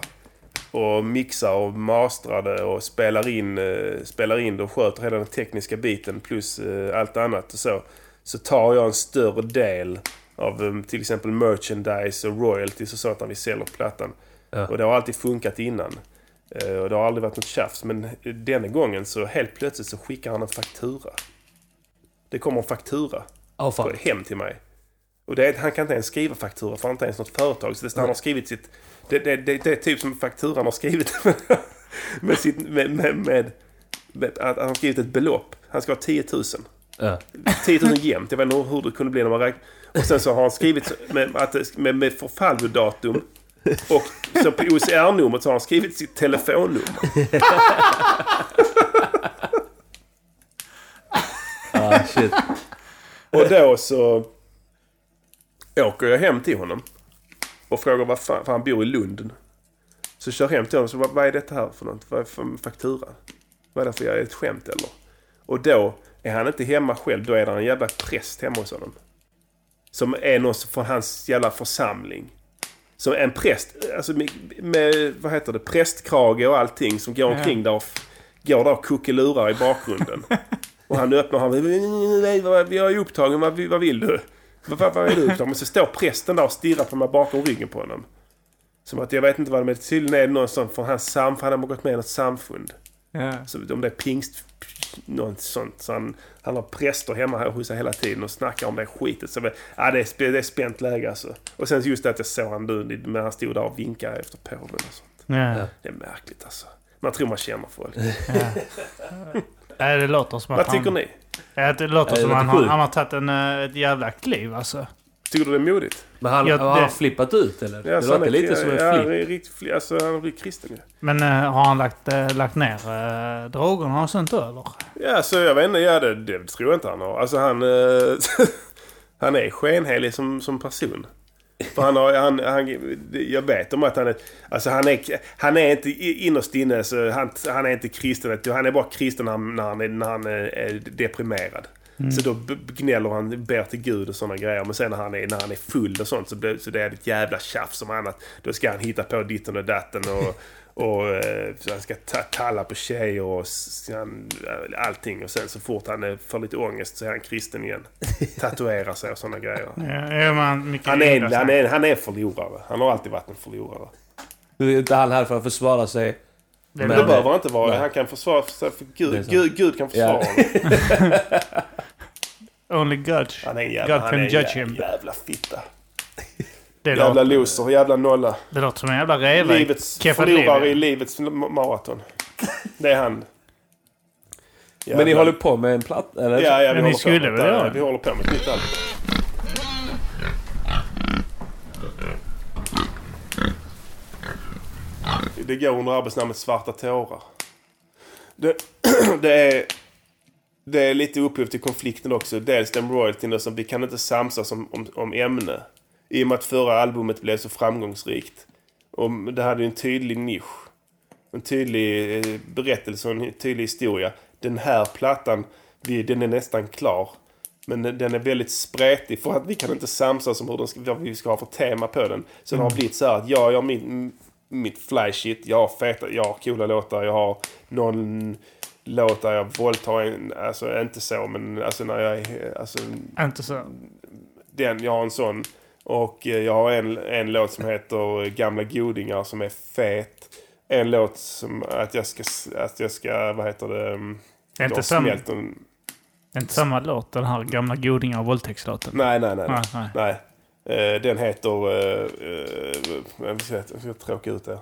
och mixar och mastrade och spelar in, eh, spelar in det och sköter hela den tekniska biten plus eh, allt annat och så. Så tar jag en större del av eh, till exempel merchandise och royalties och sånt när vi säljer plattan. Ja. Och det har alltid funkat innan. Eh, och det har aldrig varit något tjafs. Men denna gången så helt plötsligt så skickar han en faktura. Det kommer en faktura fan. hem till mig. Och det är, han kan inte ens skriva faktura för han har inte ens något företag. Så det, han har skrivit sitt... Det, det, det, det är typ som fakturan har skrivit med, sitt, med, med, med, med att han har skrivit ett belopp. Han ska ha 10 000. Ja. 10 000 jämnt. Jag vet inte hur det kunde bli när man räknar. Och sen så har han skrivit med, att, med, med förfallodatum. Och så på OCR-numret så har han skrivit sitt telefonnummer. Ah, shit. Och då så åker jag hem till honom. Och frågar vad fan, för han bor i Lund. Så kör jag hem till honom så vad, vad är detta här för något? Vad är för faktura? Vad är det för är det ett skämt eller? Och då är han inte hemma själv. Då är det en jävla präst hemma hos honom. Som är någon från hans jävla församling. Som en präst, alltså med, med vad heter det, prästkrage och allting som går omkring där och går där och kuckelurar i bakgrunden. Och han öppnar han vad- Jag är upptagen, vad, vad vill du? Vad, vad, vad är du upptagen? Men så står prästen där och stirrar på mig bakom ryggen på honom. Som att jag vet inte vad det är. Tydligen är det någon som från hans samfund. Han har gått med i något samfund. Ja. Så om det är pingst, något sånt. Så han, han har präster hemma här hos sig hela tiden och snackar om det skitet. Så, ja, det, är, det är spänt läge alltså. Och sen just det att jag såg han nu när han stod där och vinkade efter påven och sånt. Ja. Det är märkligt alltså. Man tror man känner folk. Nej, det låter som att Vad tycker han... ni? Ja, det låter Ja, det som han, han har tagit en, eh, ett jävla kliv alltså. Tycker du det är modigt? Men han, Ja, har han det- flippat ut eller? Ja, det låter är- lite som en ja, flipp. riktigt fli- Alltså han har blivit kristen ju. Men eh, har han lagt, eh, lagt ner uh, drogerna och sånt då eller? Ja, så jag vet inte. Ja, det, det tror jag inte han har. Alltså han... eh, han är skenhelig som, som person. För han har, han, han, jag vet om att han är... Alltså han är, han är inte innerst inne så han, han är inte kristen. Han är bara kristen när han, när han, är, när han är, deprimerad deprimerad. Så då gnäller han, ber till Gud och sådana grejer. Men sen när han är, när han är full och sånt så, blir, så det är ett jävla tjafs om annat. Då ska han hitta på ditten och datten och, och eh, så han ska ta, talla på tjejer och han, allting. Och sen så fort han eh, får lite ångest så är han kristen igen. Tatuerar sig och sådana grejer. Ja, är man mycket Han är, så- han, är, han är en förlorare. Han har alltid varit en förlorare. Nu är inte han här för att försvara sig. Det Men- det behöver han inte vara. Nej. Han kan försvara sig för Gud. Gud, Gud kan försvara Ja. honom. Only God. Han är en jävla, God han can judge jävla, him. jävla fitta. Det Jävla låter, loser, jävla nolla. det låter som en jävla reva. i Livets förlorare i livets ma- maraton. Det är han. Men ni håller på med en platta? Eller? Ja, ja, vi Men ni håller på skulle med väl göra? Vi håller på med ett nytt album. Det går under arbetsnamnet Svarta tårar. Det, det är... Det är lite upphov till konflikten också. Dels den royaltyn som vi kan inte samsas om, om, om ämne. I och med att förra albumet blev så framgångsrikt. Och det hade ju en tydlig nisch. En tydlig eh, berättelse och en tydlig historia. Den här plattan, vi, den är nästan klar. Men den är väldigt spretig för att vi kan inte samsas om hur den ska, vad vi ska ha för tema på den. Så det har blivit så här att jag gör mitt fly shit, jag har feta, jag har coola låtar, jag har någon låt där jag våldtar en, alltså inte så men alltså när jag alltså Inte så. den, jag har en sån. Och eh, jag har en, en låt som heter Gamla godingar som är fet. En låt som att jag ska, att jag ska vad heter det? mm, Det har inte samma, inte samma låt, den här gamla godingar och våldtäktslåten. Nej, nej, nej. nej. Nej, nej. nej. Eh, den heter... Uh, uh, jag ska tråka ut det.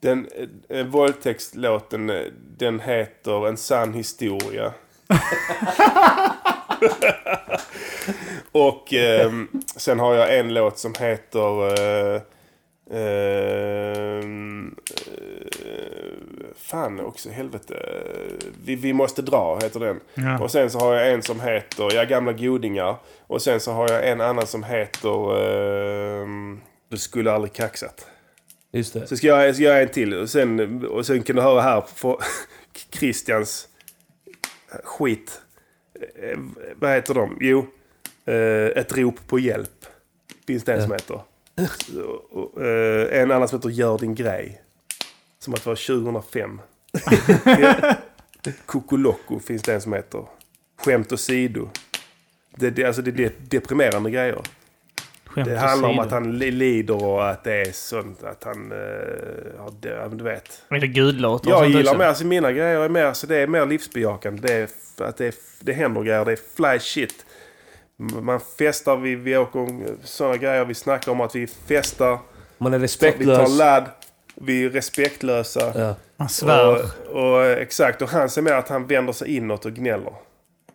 Den uh, våldtäktslåten, eh, den heter En sann historia. Och ehm, sen har jag en låt som heter... eh, ehm, eh, fan också, helvete. Vi, vi måste dra, heter den. Ja. Och sen så har jag en som heter Ja, gamla godingar. Och sen så har jag en annan som heter ehm, Du skulle aldrig kaxat. Just det. Så ska jag, ska jag göra en till. Och sen, och sen kan du höra här för Christians skit. Eh, vad heter de? Jo, eh, Ett rop på hjälp. Finns det en som heter. Och, eh, en annan som heter Gör din grej. Som att det var 2005. ja. Kokoloko finns det en som heter. Skämt åsido. Det, det, alltså det, det är deprimerande grejer. Skämt Det handlar om att han li- lider och att det är sånt att han... Uh, har det, ja, du vet. Gudlåtar och Jag gillar också? mer, alltså mina grejer är mer, så det är mer livsbejakande. Det är, att det, är, det händer grejer, det är fly shit. Man festar, vi, vi åker sådana grejer, vi snackar om att vi festar. Man är Vi tar respektlös. ladd, vi är respektlösa. Ja. Man svär. Och, och, eh, exakt, och han ser mer att han vänder sig inåt och gnäller.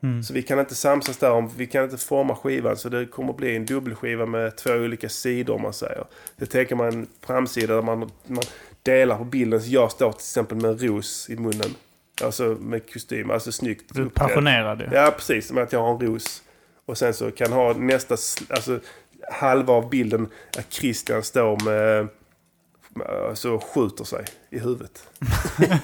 Mm. Så vi kan inte samsas där, om, vi kan inte forma skivan. Så det kommer bli en dubbelskiva med två olika sidor om man säger. Det tänker man en framsida där man, man delar på bilden. Så jag står till exempel med en ros i munnen. Alltså med kostym, alltså snyggt. Du är passionerad. Ja, precis. Som att jag har en ros. Och sen så kan ha nästa, alltså halva av bilden att Christian står med, alltså skjuter sig i huvudet.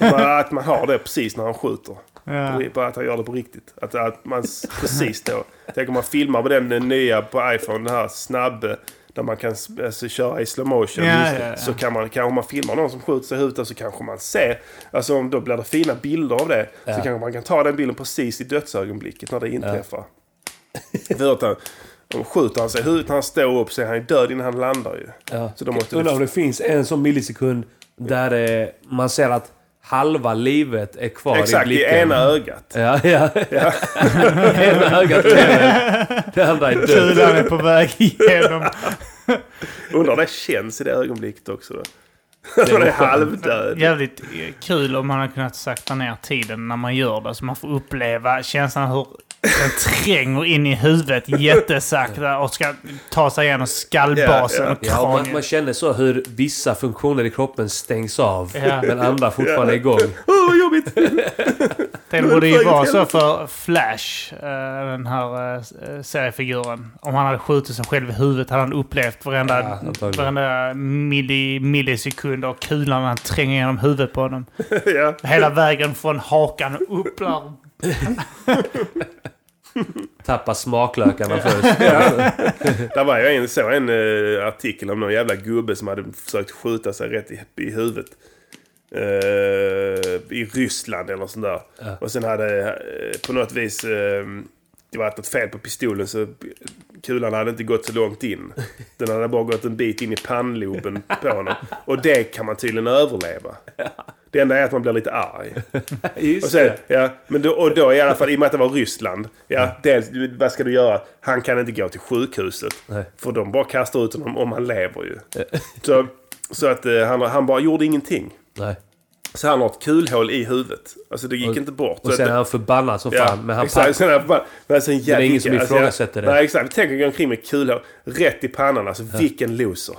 Att man har det precis när han skjuter. Ja. Bara att han gör det på riktigt. Att, att man precis då. Tänk om man filmar med den eh, nya på iPhone, den här snabbe. Där man kan alltså, köra i slow motion. Ja, ja, ja. Så kan man, kanske man filmar någon som skjuter sig i huvudet så kanske man ser. Alltså om då blir det fina bilder av det. Så Ja. kanske man kan ta den bilden precis i dödsögonblicket när det inträffar. För att han, om skjuter han sig i huvudet när han står upp så är han ju död innan han landar ju. Ja. Så då måste Undrar om det... det finns en sån millisekund där eh, man ser att halva livet är kvar i Exakt, i blicken. ena ögat. Ja, ja. ena ögat lever. Det andra är dött. Kulan är på väg igenom. Undrar om det känns i det ögonblicket också. Då. Man är halvdöd. Jävligt kul om man hade kunnat sakta ner tiden när man gör det. Så man får uppleva känslan hur den tränger in i huvudet jättesakta och ska ta sig igenom skallbasen och Ja, man, man känner så hur vissa funktioner i kroppen stängs av. Ja. Men andra fortfarande är igång. Åh, vad jobbigt! Det borde ju vara så för Flash, eh, den här eh, seriefiguren. Om han hade skjutit sig själv i huvudet hade han upplevt varenda, Ja, varenda milli, millisekund och kulan han tränger genom huvudet på honom. ja. Hela vägen från hakan upp där. Tappa smaklökarna först. Där var jag en, såg en eh, artikel om någon jävla gubbe som hade försökt skjuta sig rätt i, i huvudet. Eh, I Ryssland eller sånt där. Och sen hade eh, på något vis det varit något fel på pistolen så kulan hade inte gått så långt in. Den hade bara gått en bit in i pannloben på honom. Och det kan man tydligen överleva. Det enda är att man blir lite arg. Och, Just sen, det. ja, men då, och då i alla fall, i och med att det var Ryssland. Ja, dels, vad ska du göra? Han kan inte gå till sjukhuset. Nej. För de bara kastar ut honom om han lever ju. Så, så att eh, han, han bara gjorde ingenting. Nej. Så han har ett kulhål i huvudet. Alltså det gick Och- inte bort. Och sen är han förbannad som Ja, fan. Men han exakt. Sen är jag bara, men alltså en det är ingen som jävla- ifrågasätter det. Nej, exakt. Tänk att gå omkring med kulhål rätt i pannan. Alltså vilken loser.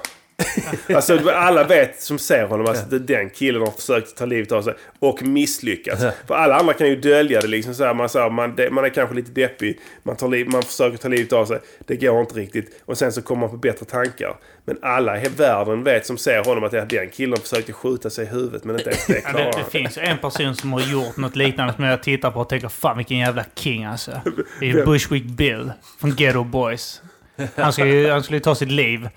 alltså alla vet som ser honom att alltså, den killen har försökt ta livet av sig och misslyckats. För alla andra kan ju dölja det liksom så här, man, så här, man, det, man är kanske lite deppig, man, tar liv, man försöker ta livet av sig, det går inte riktigt och sen så kommer man på bättre tankar. Men alla i världen vet som ser honom att ja, den killen försökte skjuta sig i huvudet men inte ens det Ja, klarar det, han. det finns en person som har gjort något liknande som jag tittar på och tänker fan vilken jävla king alltså. Det är Bushwick Bill från Ghetto Boys. Han skulle ju han skulle ta sitt liv.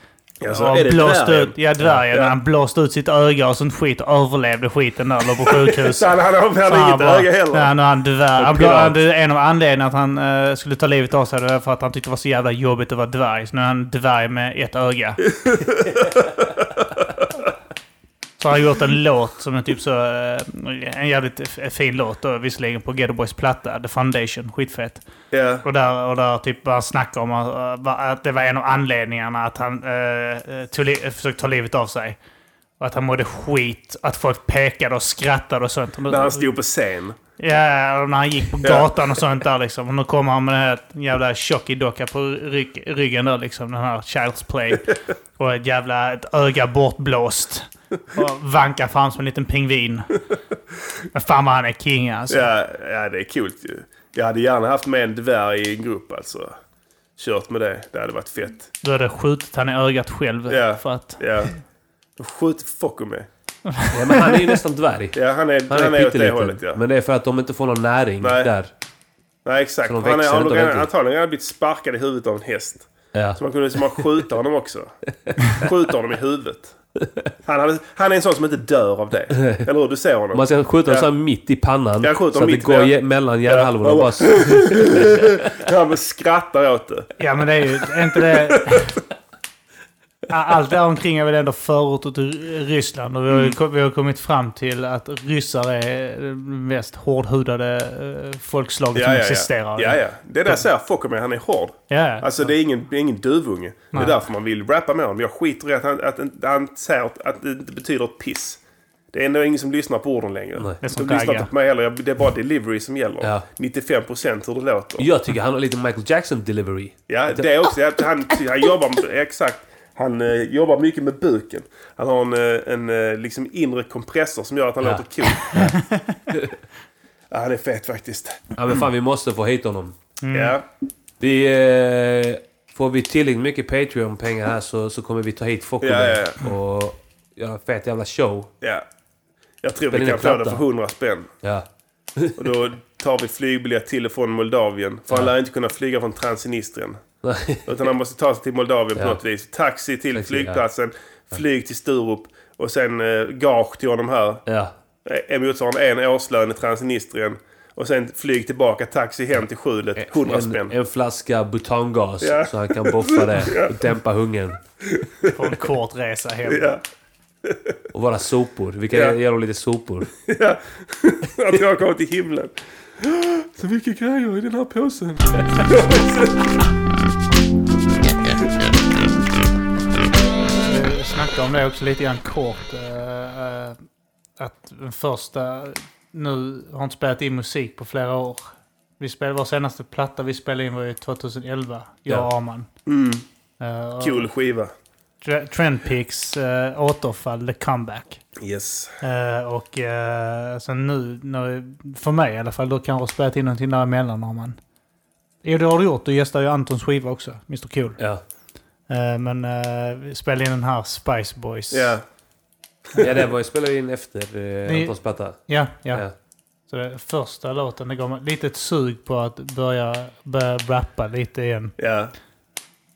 Alltså, och är det blåst dvärgen? ut, ja dvärgen. Ja. Han blåste ut sitt öga och sånt skit och överlevde skiten där. Låg på sjukhus. Han, han, han, han har inget bara- öga heller. Nej, nu han dvärg. Han, blev- en av anledningarna att han eh, skulle ta livet av sig var för att han tyckte det var så jävla jobbigt att vara dvärg. Så nu är han dvärg med ett öga. så har han gjort en låt som är typ så... eh, en jävligt fin låt då, visserligen på Ghetto Boys platta. The Foundation. Skitfett. Ja. Och där, och där typ bara snackar om att, eh, det var en av anledningarna att han uh, tog li- försökte ta livet av sig. Och att han mådde skit. Att folk pekade och skrattade och sånt. När han stod på scen. Ja, och när han gick på gatan och sånt där liksom. Och nu kommer han med den här jävla tjockidocka på rygg, ryggen där liksom. Den här Child's Play. Och ett jävla ett öga bortblåst. Och vankar fram som en liten pingvin. Men fan vad han är king alltså. Ja, ja, det är kul ju. Jag hade gärna haft med en dvärg i en grupp alltså. Kört med det. Det hade varit fett. Du hade skjutit han i ögat själv. Ja. För att... Ja. Skjut Focko med. Ja, men han är ju nästan dvärg. Ja, han är, Han han är, är, åt det hållet ja. Men det är för att de inte får någon näring Nej. där. Nej, exakt. Han är, han har antagligen redan blivit sparkad i huvudet av en häst. Ja. Så man kunde som man skjuta honom också. Skjuta honom i huvudet. Han, hade, han är en sån som inte dör av det. Eller hur? Du ser honom. Man ska skjuta Ja. så här mitt i pannan. Jag skjuter så att det mitt, går ja. mellan hjärnhalvorna. Ja. och bara... Han skrattar åt det. Ja men det är ju är inte det... Allt där omkring är väl ändå förorter till Ryssland. Och vi har, ko- vi har kommit fram till att ryssar är det mest hårdhudade eh, folkslaget som existerar. Ja, ja. Det är det jag säger. Focko med, han är hård. Ja, Alltså det är ingen, det är ingen duvunge. Det är därför man vill rappa med honom. Jag skiter i att han, att, att han säger att, det inte betyder ett piss. Det är ändå ingen som lyssnar på orden längre. Nej. Det är som De lyssnar inte på mig heller. Det är bara delivery som gäller. Ja. 95% hur det låter. Jag tycker han har lite Michael Jackson delivery. Ja, det är också. ja, Han, han jobbar med, exakt. Han eh, jobbar mycket med buken. Han har en, eh, en eh, liksom inre kompressor som gör att han Ja. låter cool. ja, han är fet faktiskt. Ja men fan vi måste få hit honom. Ja. Vi... Eh, får vi tillräckligt mycket Patreon-pengar här så, så kommer vi ta hit Focko Ja, ja, och göra en fet jävla show. ja. Jag tror Spela vi kan få det för 100 spänn. Ja. Och då tar vi flygbiljett till och från Moldavien. För han Ja. lär inte kunna flyga från Transnistrien. Utan han måste ta sig till Moldavien på Ja. något vis. Taxi till Taxi, flygplatsen. Flyg till Sturup. Och sen eh, gage till honom här. ja. Eh, motsvarande en årslön i Transnistrien. Och sen flyg tillbaka, taxi hem till skjulet. 100 En, spänn. en flaska butangas Ja. så han kan boffa det och dämpa hungern. På en kort resa hem. Ja. Och vara sopor. Vi kan Ja. ge dem lite sopor. Ja. Att jag kommer till himlen. Så mycket grejer i den här påsen. Snackade om det också lite grann kort. eh, eh, att den första... Nu har inte spelat in musik på flera år. Vi spelade, vår senaste platta vi spelade in var ju 2011. Jag och Ja. Arman. Mm. Uh, Cool skiva. Trendpix uh, återfall, The Comeback. Yes. Eh, och uh, sen nu, när, för mig i alla fall, då kanske har spelat in någonting däremellan har man. Jo, det har du gjort. Du gästar ju Antons skiva också, Mr Cool. Ja. Eh, men uh, vi spelade in den här Spice Boys. Ja. Ja, det var ju spelade in efter eh, Ni- Antons platta. Ja, ja. Ja. Så det första låten, det gav mig lite ett sug på att börja, börja rappa lite igen. Ja.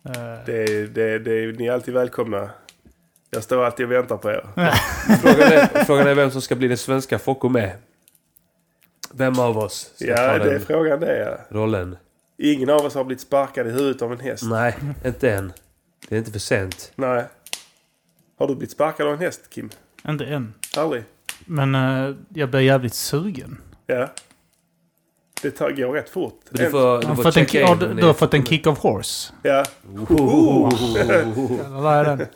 Eh, Det, det, det, ni är alltid välkomna. Jag står alltid och väntar på er. Frågan, är, frågan är vem som ska bli den svenska Focko med. Vem av oss ska Ja, ta det är den frågan det. Ja. rollen? Ingen av oss har blivit sparkad i huvudet av en häst. Nej, inte än. Det är inte för sent. Nej. Har du blivit sparkad av en häst, Kim? inte än. Aldrig? Men eh, jag blir jävligt sugen. Ja. Det tar, går rätt fort. Du får, du har får fått en, checka ja, in. du, du har fått en får- kick of horse. Ja. Eller vad är den?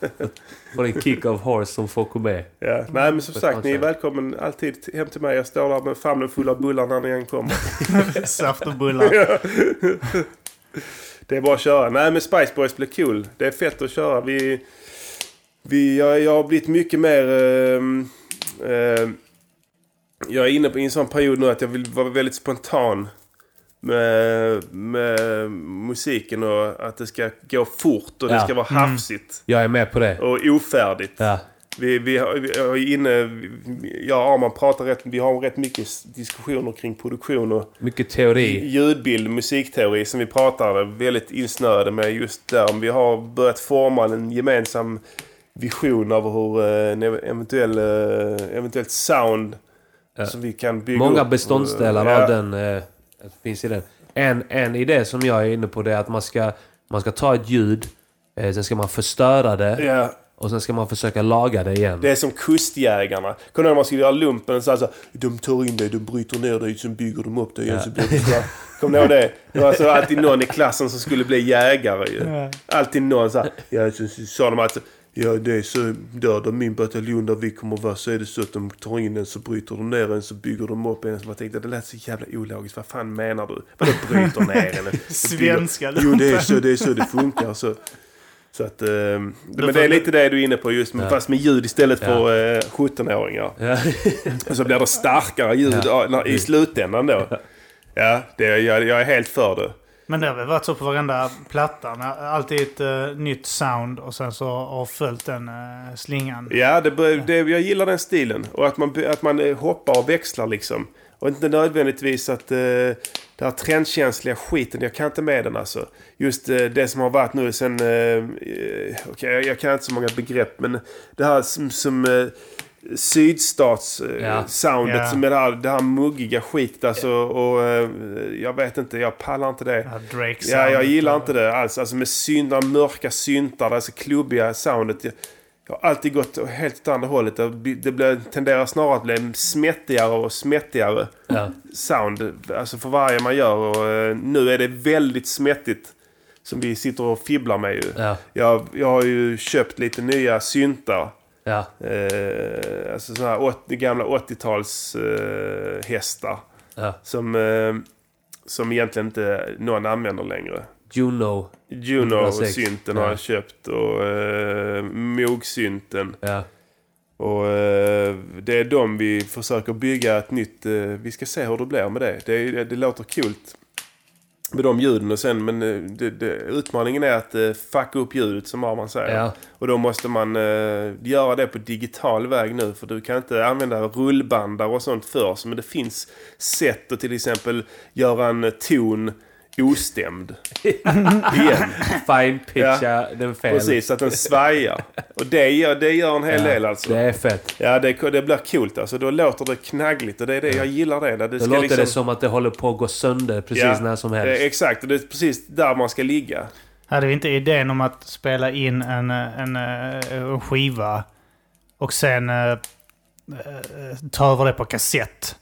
Får en kick of horse som Focko med. ja. Nej, men som sagt, ni är välkommen alltid hem till mig. Jag står där med famnen full av bullar när ni än kommer. Saft och bullar. Det är bara att köra. Nej, men Spice Boys blir cool. Det är fett att köra. Vi, vi, jag, jag har blivit mycket mer... ehm, ehm, jag är inne på i en sån period nu att jag vill vara väldigt spontan med, med musiken och att det ska gå fort och det Ja. ska vara hafsigt Jag är med på det. och ofärdigt. Ja. Vi, vi, har- vi är inne, jag och Arman pratar rätt, vi har rätt mycket diskussioner kring produktion och Mycket teori. ljudbild, musikteori som vi pratar väldigt insnöade med just där. Vi har börjat forma en gemensam vision av hur eh, en eventuell, eh, eventuellt sound Ja. som vi kan bygga Många upp. beståndsdelar Ja. av den eh, finns i den. En, en idé som jag är inne på det är att man ska, man ska ta ett ljud, sen ska man förstöra det Ja, och sen ska man försöka laga det igen. det är som kustjägarna. Kommer du när man skulle göra lumpen? Så alltså, de tar in dig, de bryter ner dig, sen bygger de upp dig igen. Ja. Så blir så här. Kommer ni ihåg det? Det var alltså alltid någon i klassen som skulle bli jägare ju. Alltid någon så här. Ja, så, så sa de att ja, det är så där, där min bataljon där vi kommer vara så är det så att de tar in en så bryter de ner en så bygger de upp en. Så man tänkte det lät så jävla ologiskt. Vad fan menar du? Vadå bryter ner en? Svenska Jo, det är så det, är så det funkar. Så. Så att, eh, men det är lite det du är inne på just, Ja. fast med ljud istället för eh, 17-åringar. Ja. Och så blir det starkare ljud Ja. ja, i slutändan då. Ja, det, jag, jag är helt för det. Men det har väl varit så på varenda platta. Alltid ett eh, nytt sound och sen så har följt den uh, slingan. Ja, det, det, jag gillar den stilen. Och att man, att man eh, hoppar och växlar liksom. Och inte nödvändigtvis att eh, det här trendkänsliga skiten, jag kan inte med den alltså. Just eh, det som har varit nu sen, eh, eh, okej jag- jag kan inte så många begrepp, men det här som, som eh, sydstats-soundet, Ja. soundet Ja. som är det här, det här muggiga skitet alltså. Och eh, jag vet inte, jag pallar inte det. Ja, Drake Ja, jag gillar inte det alls. Alltså med syntar, mörka syntar, alltså klubbiga soundet. Jag, har alltid gått helt åt andra hållet. Det, blir- tenderar snarare att bli smättigare och smättigare Ja. sound. Alltså för varje man gör. Och eh, nu är det väldigt smättigt. Som vi sitter och fibblar med ju. Ja. Jag, jag har ju köpt lite nya syntar. Ja. Eh, alltså sådana här 80, gamla 80-tals eh, hästar. Ja. Som, eh, som egentligen inte någon använder längre. Juno. Juno 106. synten har Ja. jag köpt och eh, Moog-synten. Ja. Och eh, det är de vi försöker bygga ett nytt... Eh, vi ska se hur det blir med det. Det, det, det låter kul med de ljuden och sen men eh, det, det, utmaningen är att eh, fucka upp ljudet som Arman säger. Ja. Och då måste man eh, göra det på digital väg nu för du kan inte använda rullbandar och sånt först. Men det finns sätt att till exempel göra en ton ostämd. Igen. Fine pitcha den fel. Precis, så att den svajar. Och det gör, det gör en hel Ja, del alltså. Det är fett. Ja, det, det blir coolt alltså. Då låter det knaggligt och det är det jag gillar det. Där det Då låter liksom, det som att det håller på att gå sönder precis Ja, när som eh, helst. Exakt, och det är precis där man ska ligga. Hade vi inte idén om att spela in en, en, en skiva och sen eh, eh, ta över det på kassett.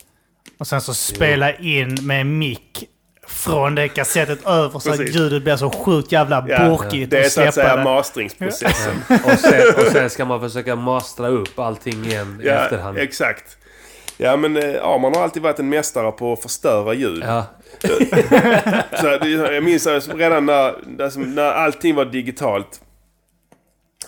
Och sen så spela in med mick från det kassettet över så att Precis. ljudet blir så sjukt jävla Ja, det är så att släppa säga det. masteringsprocessen. Och sen, och sen ska man försöka mastra upp allting igen i Ja, efterhand. exakt. Ja, men eh, Arman har alltid varit en mästare på att förstöra ljud. Ja, Så det- jag minns redan när, alltså, när allting var digitalt.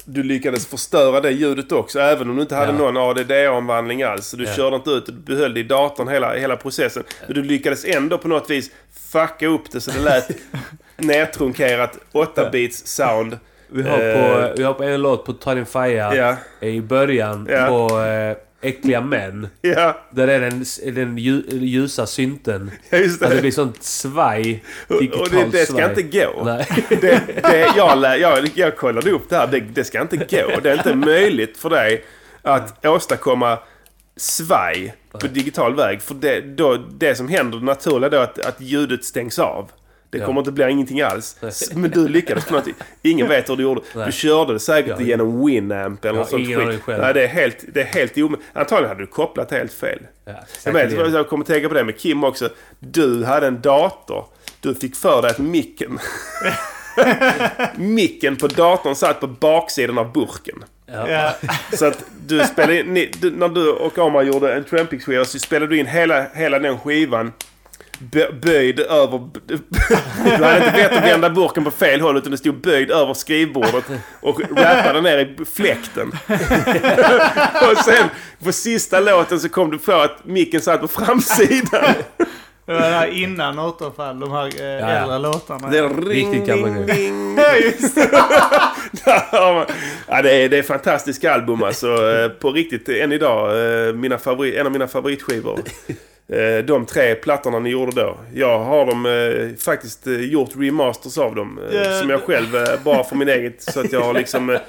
Du lyckades förstöra det ljudet också, även om du inte hade Ja. någon ADD-omvandling alls. Så du Ja. körde inte ut du behöll det i datorn hela, hela processen. Men du lyckades ändå på något vis fucka upp det så det lät nedtrunkerat 8-bits sound. vi, har på, vi har på en låt på Ta din faja Ja, i början Ja. på eh, Äckliga män. ja, Där är den, den lju, ljusa synten. just Att det det. blir sånt svaj. Och Digitalt det, det ska svaj. inte gå. Nej. Det, det, jag, jag, jag kollade upp det här. Det, det ska inte gå. Det är inte möjligt för dig att åstadkomma svaj på digital väg. För det, då, det som händer naturligt är att, att ljudet stängs av. Det Ja. kommer inte bli ingenting alls. Men du lyckades på något Ingen vet hur du gjorde. Nej. Du körde det säkert Ja. genom Winamp eller Ja, något sånt skit. Nej, det är helt, det är helt omöjligt. Antagligen hade du kopplat helt fel. Ja, Jag, vet, jag kommer tänka på det med Kim också. Du hade en dator. Du fick för dig att micken... micken på datorn satt på baksidan av burken. Ja. Ja. Så att du spelade in, ni, du, när du och Amar gjorde en Trampix-skiva så spelade du in hela, hela den skivan böjd över... Du hade inte vett att vända burken på fel håll utan du stod böjd över skrivbordet och rappade ner i fläkten. och sen på sista låten så kom du på att micken satt på framsidan. Det var där innan återfall, de här eh, ja. äldre låtarna. Det är ring, Riktigt gamla ding, grejer. ding. Ja, just det. ja, det, är, det är fantastiska album alltså. Eh, På riktigt, än idag. eh, Mina favorit, en av mina favoritskivor. Eh, De tre plattorna ni gjorde då. Jag har dem eh, faktiskt eh, gjort remasters av dem. Ja, som jag själv, eh, bara för min eget. Så att jag har liksom eh,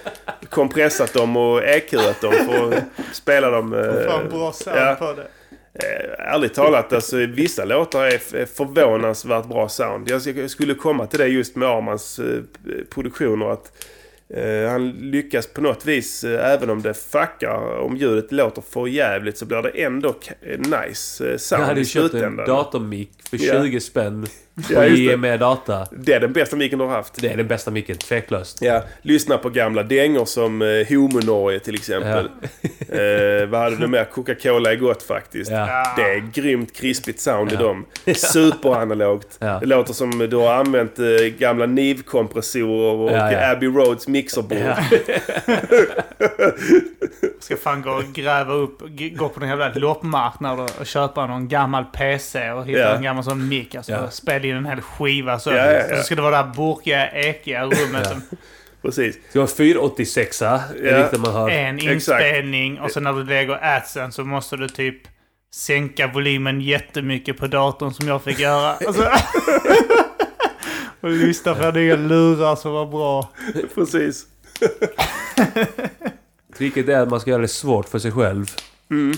kompressat dem och EQat dem för att spela dem. eh, Fan bra sound ja. på det. Eh, ärligt talat, alltså, vissa låtar är förvånansvärt bra sound. Jag sk- jag skulle komma till det just med Armans eh, produktioner. Att han lyckas på något vis, eh, även om det fuckar, om ljudet låter för jävligt så blir det ändå eh, nice eh, Jag sound hade i ju köpt en slutändan. datormick för Ja. 20 spänn Ja, det. JME Data. Det är den bästa micken du har haft. Det är den bästa micken, tveklöst. Ja, lyssna på gamla dängor som eh, Homo-Norge till exempel. Eh, vad hade du mer? Coca-Cola är gott faktiskt. Ja. Det är grymt krispigt sound i Ja. dem. Superanalogt. Ja. Det låter som du har använt eh, gamla NIV-kompressorer och Ja, ja. Abbey Roads mixerbord. Ja. Ska fan gå och gräva upp, gå på någon jävla loppmarknad och, köpa någon gammal PC och hitta Ja. en gammal sån mick. Alltså, Ja. spela in en hel skiva så. Ja, ja, ja. Så ska det vara det här burkiga, ekiga rummet. Ja. som Precis. Det var 486 Det är Ja. riktigt man hör. En Exakt. inspelning och sen när du lägger adsen så måste du typ sänka volymen jättemycket på datorn som jag fick göra. Alltså, och lyssna på nya lurar som var bra. Precis. Tricket är att man ska göra det svårt för sig själv. Vi-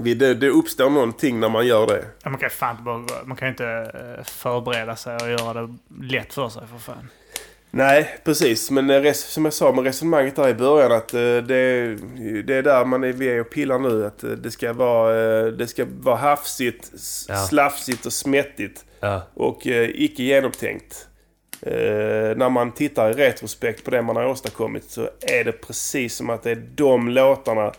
Det, det uppstår någonting när man gör det. Ja, man kan fan inte bara, man kan inte eh, förbereda sig och göra det lätt för sig för fan. Nej, precis. Men eh, res- som jag sa med resonemanget där i början att eh, det, det är där man är, vi är och pillar nu. Att det ska vara, det ska vara hafsigt, Ja. slafsigt och smättigt. Ja. Och icke genomtänkt. När man tittar i retrospekt på det man har åstadkommit så är det precis som att det är de låtarna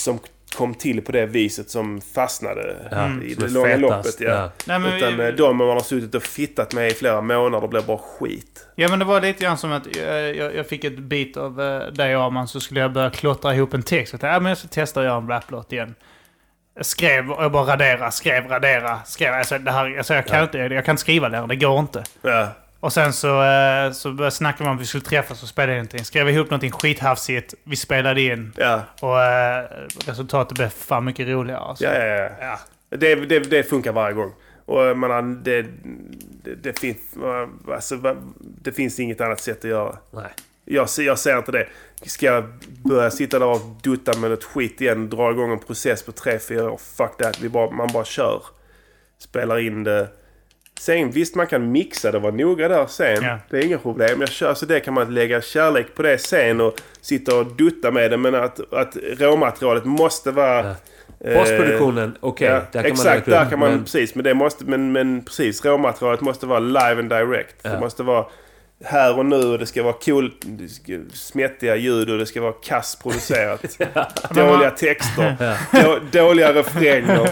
som kom till på det viset som fastnade Ja, i som det långa fetast, loppet. Ja. ja. Nej, men Utan vi- eh, de man har suttit och fittat med i flera månader blir bara skit. Ja men det var lite grann som att eh, jag, jag fick ett bit av uh, dig Arman så skulle jag börja klottra ihop en text. Jag tänkte, ja, men jag ska testa att göra en raplåt igen. Jag skrev och jag bara radera, skrev, radera, skrev. Alltså, det här, alltså, jag, kan inte, jag kan inte skriva det, det går inte. Ja. Och sen så, eh, så började snacka om att vi skulle träffas och spela in någonting. Skrev ihop någonting skithafsigt, vi spelade in. Ja, Och eh, resultatet blev fan mycket roligare. Alltså. ja, ja. ja. Ja. Det, det, det funkar varje gång. Och jag menar, det, det, det, finns, alltså, det finns inget annat sätt att göra. Nej. Jag, jag ser inte det. Ska jag börja sitta där och dutta med något skit igen, dra igång en process på tre fyra år. Fuck that. Vi bara, man bara kör. Spelar in det. Sen visst man kan mixa det och vara noga där sen. Ja. Det är inga problem. Jag kör, så det kan man lägga kärlek på det sen och sitta och dutta med det. Men att, att råmaterialet måste vara... Ja. eh, Postproduktionen, okej. Ja, där kan man exakt, lägga där kan man... men- Precis, men det måste... Men, men precis, råmaterialet måste vara live and direct. Ja. Det måste vara här och nu och det ska vara cool, smättiga ljud och det ska vara kassproducerat. Dåliga texter, då, dåliga refränger.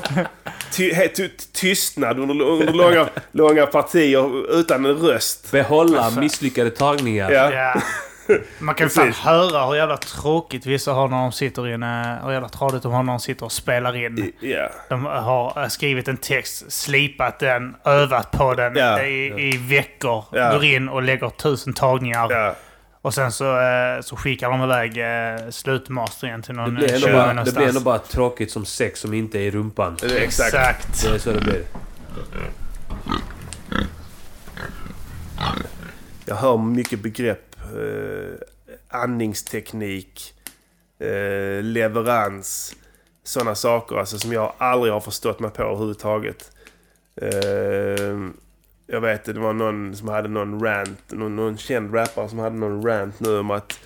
Ty, ty, tystnad under, under långa, långa partier utan en röst. Behålla misslyckade tagningar. Ja. Man kan ju fan höra hur jävla tråkigt vissa har när de sitter i en... eh, Hur jävla tradigt de har när de sitter och spelar in. Ja. De har eh, skrivit en text, slipat den, övat på den Ja. i, i veckor. Går in och lägger tusen tagningar. Och sen så, eh, så skickar de iväg slutmasteringen till Det någon det någonstans. blir ändå bara tråkigt som sex som inte är i rumpan. Det är exakt. Exakt. Det är så det blir. Jag hör mycket begrepp. Eh, andningsteknik, eh, leverans. Sådana saker alltså, som jag aldrig har förstått mig på överhuvudtaget. Eh, jag vet det var någon som hade någon rant, någon, någon känd rappare som hade någon rant nu om att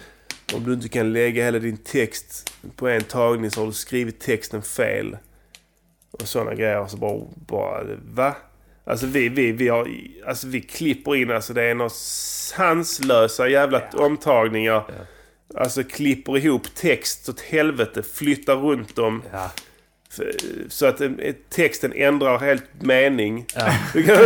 om du inte kan lägga hela din text på en tagning så har du skrivit texten fel. Och sådana grejer. Så bara, bara va? Alltså vi, vi, vi, har, alltså vi klipper in, alltså det är något sanslösa jävla omtagningar. Alltså klipper ihop text åt helvete, flyttar runt dem. Ja. Så att eh, texten ändrar helt mening. Ja. Du kan,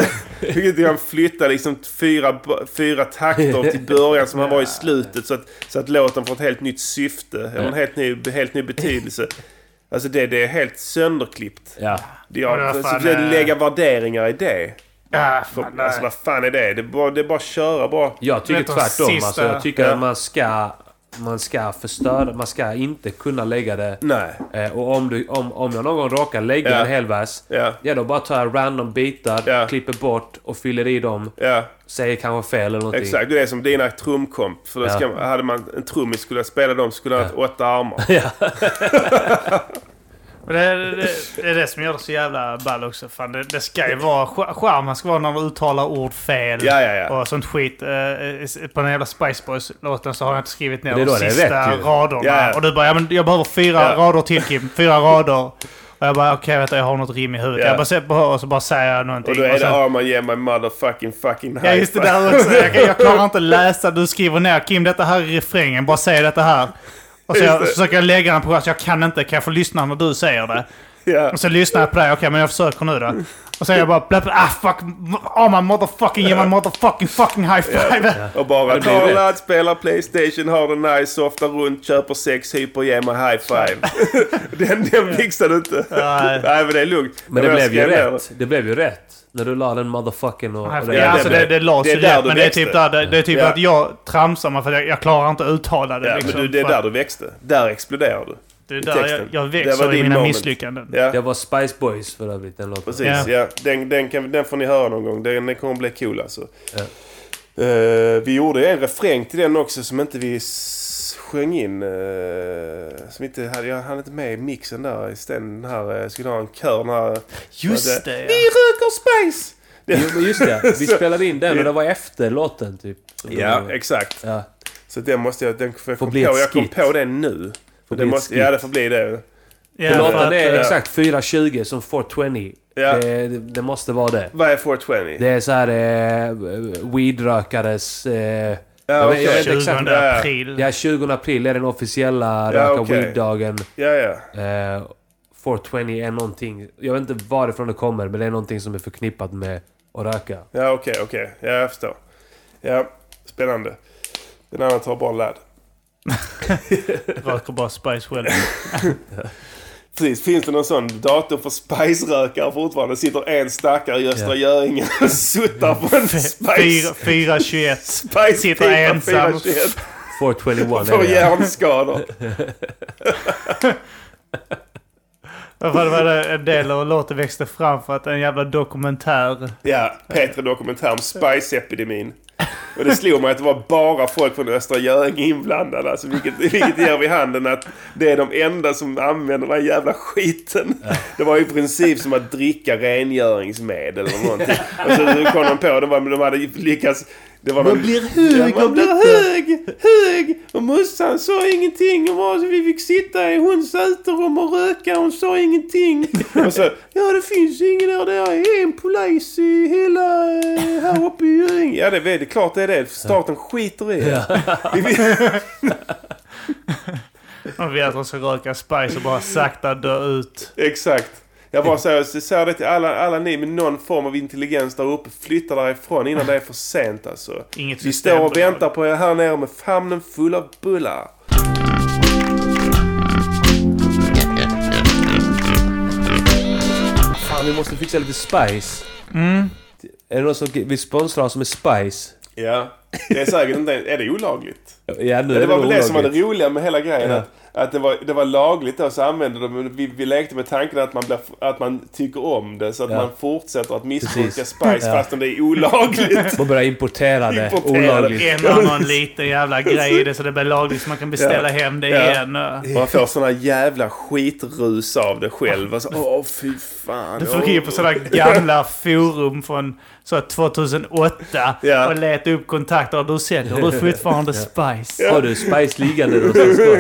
du kan flytta liksom fyra, fyra takter till början som han var i slutet. Så att, så att låten får ett helt nytt syfte. Eller en helt ny, helt ny betydelse. Alltså det, det är helt sönderklippt. Ja. Det Men är, vad så fan, så eh, lägga värderingar i det. Ja, För, fan, alltså nej. vad fan är det? Det är bara, det är bara att köra bara. Jag tycker tvärtom. sista- Alltså, jag tycker Ja. att man ska, man ska förstöra. Man ska inte kunna lägga det. Nej. Eh, och om, du, om, om jag någon gång råkar lägga Ja. en hel vers. Ja. Ja, då bara tar jag random bitar, Ja. klipper bort och fyller i dem. Ja, Säger kanske fel eller någonting. exakt. Det är som dina trumkomp. För då Ja. ska, hade man en trummis skulle spela dem skulle han ha åtta armar. Det, det, det är det som gör det så jävla ball också. Fan, det, det ska ju vara... Charmen ska vara när du uttalar ord fel. Ja, ja, ja. Och sånt skit. Eh, På den jävla Spice Boys-låten så har jag inte skrivit ner är de är sista rätt raderna. Och du bara, ja, men jag behöver fyra rader till Kim. Fyra rader. Och jag bara, okej vänta jag har något rim i huvudet. Ja. Jag bara ser på och så bara säger jag någonting. Och då är det sen- Arman ge my motherfucking fucking high Ja just det där också. Jag, jag klarar inte läsa. Du skriver ner Kim detta här är refrängen. Bara säg detta här. Och så, jag, försöker jag lägga den på att jag kan inte. Kan jag få lyssna när du säger det? Ja. Och så lyssnar jag på det. Okej men jag försöker nu då. Och så är jag bara bla, bla, ah fuck. Oh my motherfucking ge my motherfucking fucking high five. Och bara ladd, spelar Playstation, har det nice, softar runt, köper sex, hyper, ge mig high five. den den fixar du inte. Nej. Nej men det är lugnt. Men det blev ju rätt. Det blev ju rätt. När du la den motherfucking och... och Ja, det- alltså det, det- det lades det är ju där rätt, men det är typ, där, det, det är typ Ja. att jag tramsar mig för att jag, jag klarar inte att uttala det. Ja, liksom, men du, det är för- där du växte. Där exploderar du. det är i där jag, jag Det var växer i din mina moment. misslyckanden. Ja, Det var Spice Boys för övrigt, den låten. precis. Ja. Ja. Den, den, kan, den får ni höra någon gång. Den, den kommer bli cool alltså. Ja. Eh, vi gjorde en refräng till den också som inte vi sjöng in. eh, som inte hade, jag hann inte med i mixen där. Istället den här, eh, skulle ha en kör. Den här, Just det, ja. Vi röker spice! Jo, men just det. Vi spelade in den och det var efter låten typ. Ja, exakt. Ja. Så den måste jag... Den, för jag, kom bli på, jag kom på den nu. Får Det måste, ja, det får bli det. Ja, För för låten är exakt 4.20 som 4.20. Ja. Det, det måste vara det. Vad är 420? Det är så här eh, weedrökares... Eh, ja, jag vet- jag vet inte 20 exakt. Ja. april. ja, 20 april är den officiella Ja, röka okej. weed-dagen. Ja, ja. Eh, 420 är någonting... Jag vet inte varifrån det kommer, men det är någonting som är förknippat med att röka. Ja, okej, okej. Ja, jag förstår. Ja, spännande. Den andra tar bara ladd. Röker bara Spice Well. Precis, finns det någon sån dator för spice-rökare fortfarande? Sitter en stackare i Östra Göinge och suttar på en spice... 421. Spice sitter ensam. 421 421 Får hjärnskador. Varför var det en del av låten växte fram för att en jävla dokumentär. Ja, Petre dokumentär om spice-epidemin. Och det slog mig att det var bara folk från Östra Göinge inblandade. Alltså, vilket, vilket ger vid handen att det är de enda som använder den här jävla skiten. Det var i princip som att dricka rengöringsmedel eller någonting. Och så kom de på, var, de hade lyckats... Det var man blir hög man blir hög, hög. Och morsan sa ingenting. Och var, vi fick sitta i hons uterum och röka. Hon sa ingenting. Och så, ja det finns ingen där. Det är en polis i hela eh, här uppe i Göinge. Ja det, är- det är klart det är det. Staten skiter i det. Man vet att de ska röka spice och bara sakta dö ut. Exakt. Jag bara säger, så säger det till alla, alla ni med någon form av intelligens där uppe. Flytta därifrån innan det är för sent alltså. Inget Vi står och väntar på er här nere med famnen full av bullar. Fan, vi måste fixa lite spice. Mm. Är det någon som vill sponsra oss med spice? Ja. Det är säkert inte... Är det olagligt? Ja, nu är det var väl det som var det roliga med hela grejen. Ja. Att, att det, var, det var lagligt då, så använde de... men Vi, vi lekte med tanken att man, blir, att man tycker om det. Så att Ja. man fortsätter att missbruka Precis. Spice Ja. fastän det är olagligt. Man börjar importera det Importera olagligt. En och annan liten jävla grej i det så det blir lagligt så man kan beställa Ja. hem det Ja. igen. och- Man får såna jävla skitrus av det själv. Alltså, åh fy fan. Du får gå in på sådana gamla forum från så 2008 Ja. och leta upp kontakter och då säljer du fortfarande Spice. Har du spice liggande någonstans då?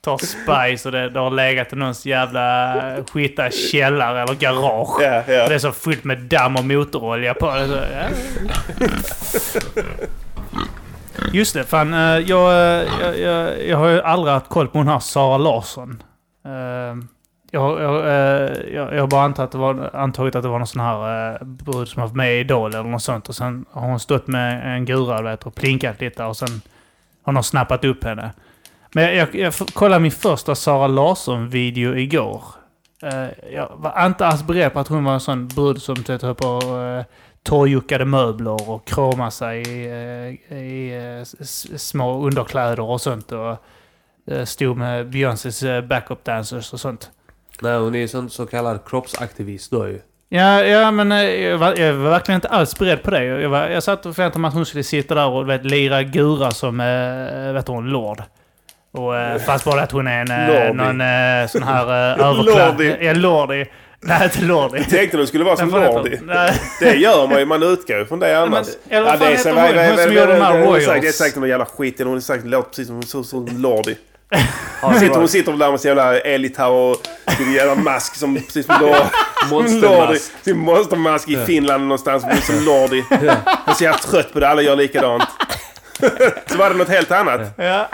Tar Spice och det, det har legat i någons jävla skita källare eller garage. Ja, ja. Det är så fullt med damm och motorolja på det. Så, ja. Just det, fan. eh, Jag, eh, jag, jag, jag har ju aldrig haft koll på hon här Sara Larsson. Jag, jag, eh, jag, jag har bara antagit att, det var, antagit att det var någon sån här eh, brud som har varit med i Idol eller något sånt. Och sen har hon stått med en gura vet, och plinkat lite och sen har någon snappat upp henne. Men jag, jag, jag kollade min första Sara Larsson-video igår. Eh, jag var inte alls beredd på att hon var en sån brud som typ höll på och eh, torrjuckade möbler och krama sig i, i, i små underkläder och sånt. Och stod med Beyoncés backup dancers och sånt. Nej, hon är en sån så kallad kroppsaktivist då ju. Ja, ja men eh, jag var, jag var verkligen inte alls beredd på det. Jag, var, jag satt och förväntade mig att hon skulle sitta där och vet, lira gura som, äh, vet hon, lord. Och, äh, fast bara att hon är en äh, Lordi. någon äh, sån här äh, överklass... Lordi. Ja, lordi. Nej, inte lordi. Jag tänkte du skulle vara som Lordi. Nej. Det gör man ju. Man utgår ju från det annars. Men- eller vad fan heter hon? Hon som gör de här Royals. Det är säkert någon jävla skit. Hon är säkert låter precis som som en Lordi. Hon sitter, hon sitter där med sin jävla elgitarr och sin jävla mask som precis som Lordi. monstermask? Sin monstermask i Finland någonstans. Som Lordi. Så jävla trött på det. Alla gör likadant. så var det något helt annat. Ja.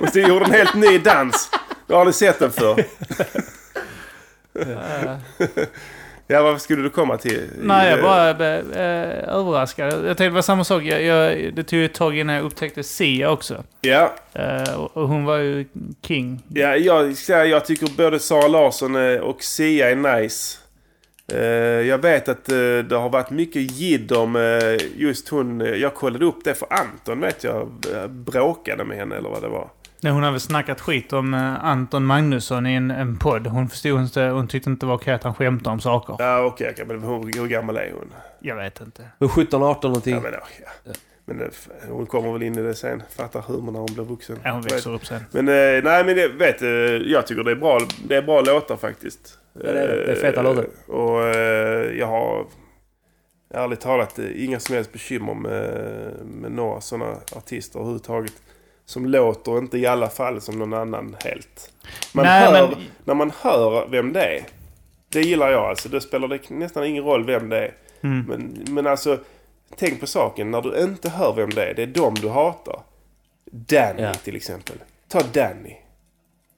Och så gjorde en helt ny dans. Jag har aldrig sett den förr. Ja, vad skulle du komma till? Nej, jag bara äh, överraskad. Jag tänkte det var samma sak. Jag, jag, det tog ett tag innan jag upptäckte Sia också. Ja, Eh, och, och hon var ju king. ja jag, jag, tycker både Sara Larsson eh, och Sia är nice. Eh, Jag vet att eh, det har varit mycket jidd om eh, just hon. eh, Jag kollade upp det för Anton vet jag eh, bråkade med henne eller vad det var. Nej, hon har väl snackat skit om eh, Anton Magnusson i en, en podd. Hon förstod inte, hon tyckte inte det var okej att han skämtade om saker. Ja okej, okej, men hur, hur gammal är hon? Jag vet inte. Hon är 17, 18 någonting. Ja, men, ja, ja. men eh, hon kommer väl in i det sen. Fattar humor när hon blir vuxen. Ja, hon växer upp sen. Men eh, nej men jag vet, jag tycker det är bra, det är bra låtar faktiskt. Ja, det är det. Det är feta låtar. Och jag har ärligt talat inga som helst bekymmer med, med några sådana artister överhuvudtaget. Som låter inte i alla fall som någon annan helt. Man Nej, hör, men- När man hör vem det är. Det gillar jag alltså. Det spelar det nästan ingen roll vem det är. Mm. Men, men alltså, tänk på saken. När du inte hör vem det är, det är dem du hatar. Danny Ja. till exempel. Ta Danny.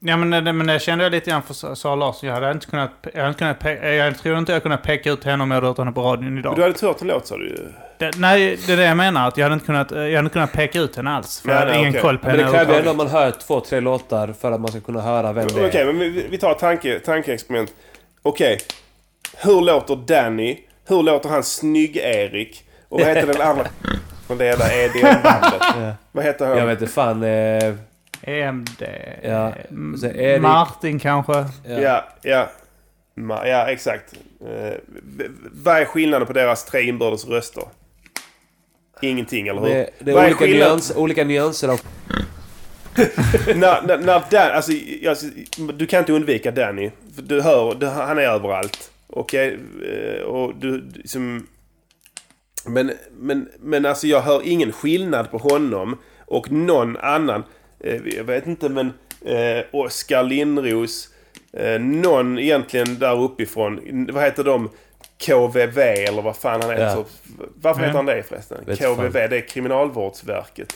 Ja, men, det- men det kände jag lite grann för Sa- Sara Larsson. Jag hade inte kunnat... Jag, hade inte kunnat pe- jag tror inte jag kunnat peka ut henne om jag hade hört henne på radion idag. Du hade inte hört en låt sa du ju. Det, nej, det är det jag menar. Att jag hade inte kunnat, jag hade inte kunnat peka ut henne alls. För Nej, jag hade nej, ingen okej. koll på Men henne det kräver ju ändå att man hör två, tre låtar för att man ska kunna höra vem det är. Okej, men vi, vi tar ett tanke, tankeexperiment. Okej. Hur låter Danny? Hur låter han Snygg-Erik? Och vad heter den andra? Från det jävla EDM-bandet. Vad heter han? Jag vet inte fan. Eh, EMD... Ja, så Erik- Martin kanske? ja. Ja, ja. Ma- Ja, exakt. Eh, vad är skillnaden på deras tre inbördes röster? Ingenting, eller hur? Det, det är olika, skillnaden- nyans, olika nyanser av... när, när, när Dan, alltså, jag, du kan inte undvika Danny. För Du hör, du, han är överallt. Okej, eh, och du, du liksom... Men, men, men alltså jag hör ingen skillnad på honom och någon annan. Eh, jag vet inte men eh, Oskar Lindros. Eh, någon egentligen där uppifrån. Vad heter de? KVV eller vad fan han heter. Ja. Varför Ja. heter han det förresten? Vet KVV, fan. det är Kriminalvårdsverket.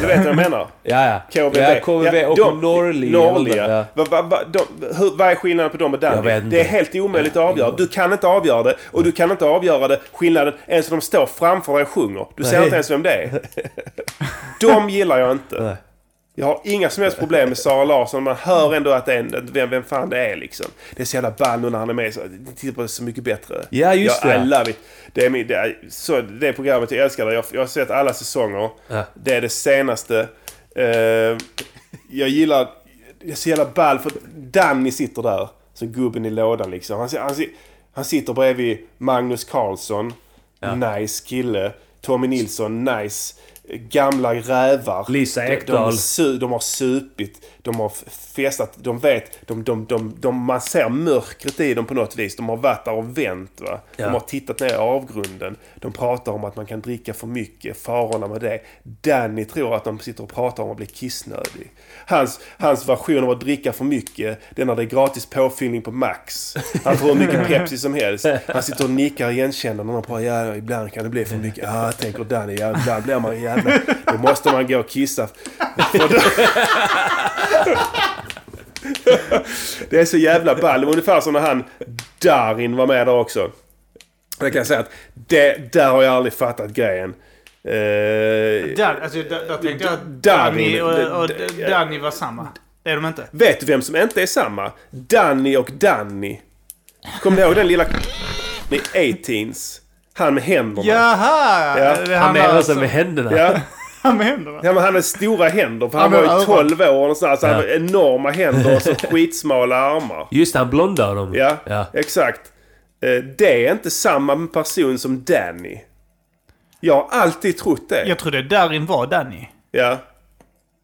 Du vet vad jag menar? Ja, ja. KVV. Ja, KVV Ja, och de- Norli. Norliga. Ja. Vad va, va, de, hur, vad är skillnaden på dem och Danny? Det är helt omöjligt att avgöra. Du kan inte avgöra det. Och du kan inte avgöra det skillnaden ens när de står framför dig och sjunger. Du ser Nej. inte ens vem det är. De gillar jag inte. Nej. Jag har inga som helst problem med Sara Larsson. Man hör ändå att det är vem, vem fan det är liksom. Det är så jävla ball nu när han är med. Så, tittar på det så mycket bättre. Ja, just jag, det. I love it. Det är, min, det, är, så, det programmet, jag älskar. Jag, jag har sett alla säsonger. Ja. Det är det senaste. Eh, jag gillar... Jag är så jävla ball för Danny sitter där. Som gubben i lådan liksom. Han, han, han sitter bredvid Magnus Carlsson. Ja. Nice kille. Tommy Nilsson, nice. Gamla rävar. Lisa De, de, Ekdahl. su, de har supit. De har festat. De vet. De, de, de, de, man ser mörkret i dem på något vis. De har varit där och vänt. Va? Ja. De har tittat ner i avgrunden. De pratar om att man kan dricka för mycket. Farorna med det. Danny tror att de sitter och pratar om att bli kissnödig. Hans, hans version av att dricka för mycket, det är när det är gratis påfyllning på Max. Han får hur mycket Pepsi som helst. Han sitter och nickar igenkännande och bara ja, ibland kan det bli för mycket. Ja, tänker Danny. Ja, ibland blir man jävla... Då måste man gå och kissa. Det är så jävla ball. Det var ungefär som när han Darin var med där också. Jag kan säga att det, där har jag aldrig fattat grejen. Eh, Dan, alltså, där, där tänkte jag att Danny- och, och Danny var samma. Det är de inte. vet du vem som inte är samma? Danny och Danny. Kommer du ihåg den lilla... Med 18s. Han med händerna. Jaha! Ja. Han menar alltså- sig med händerna. Ja, Han med händerna. ja men han hade stora händer. För han Ja, var ju öron. 12 år och så, här, så han Ja. hade enorma händer och så skitsmala armar. Just det, han blondar dem. Ja, ja. exakt. Eh, Det är inte samma person som Danny. Jag har alltid trott det. Jag trodde Darin var Danny. Ja.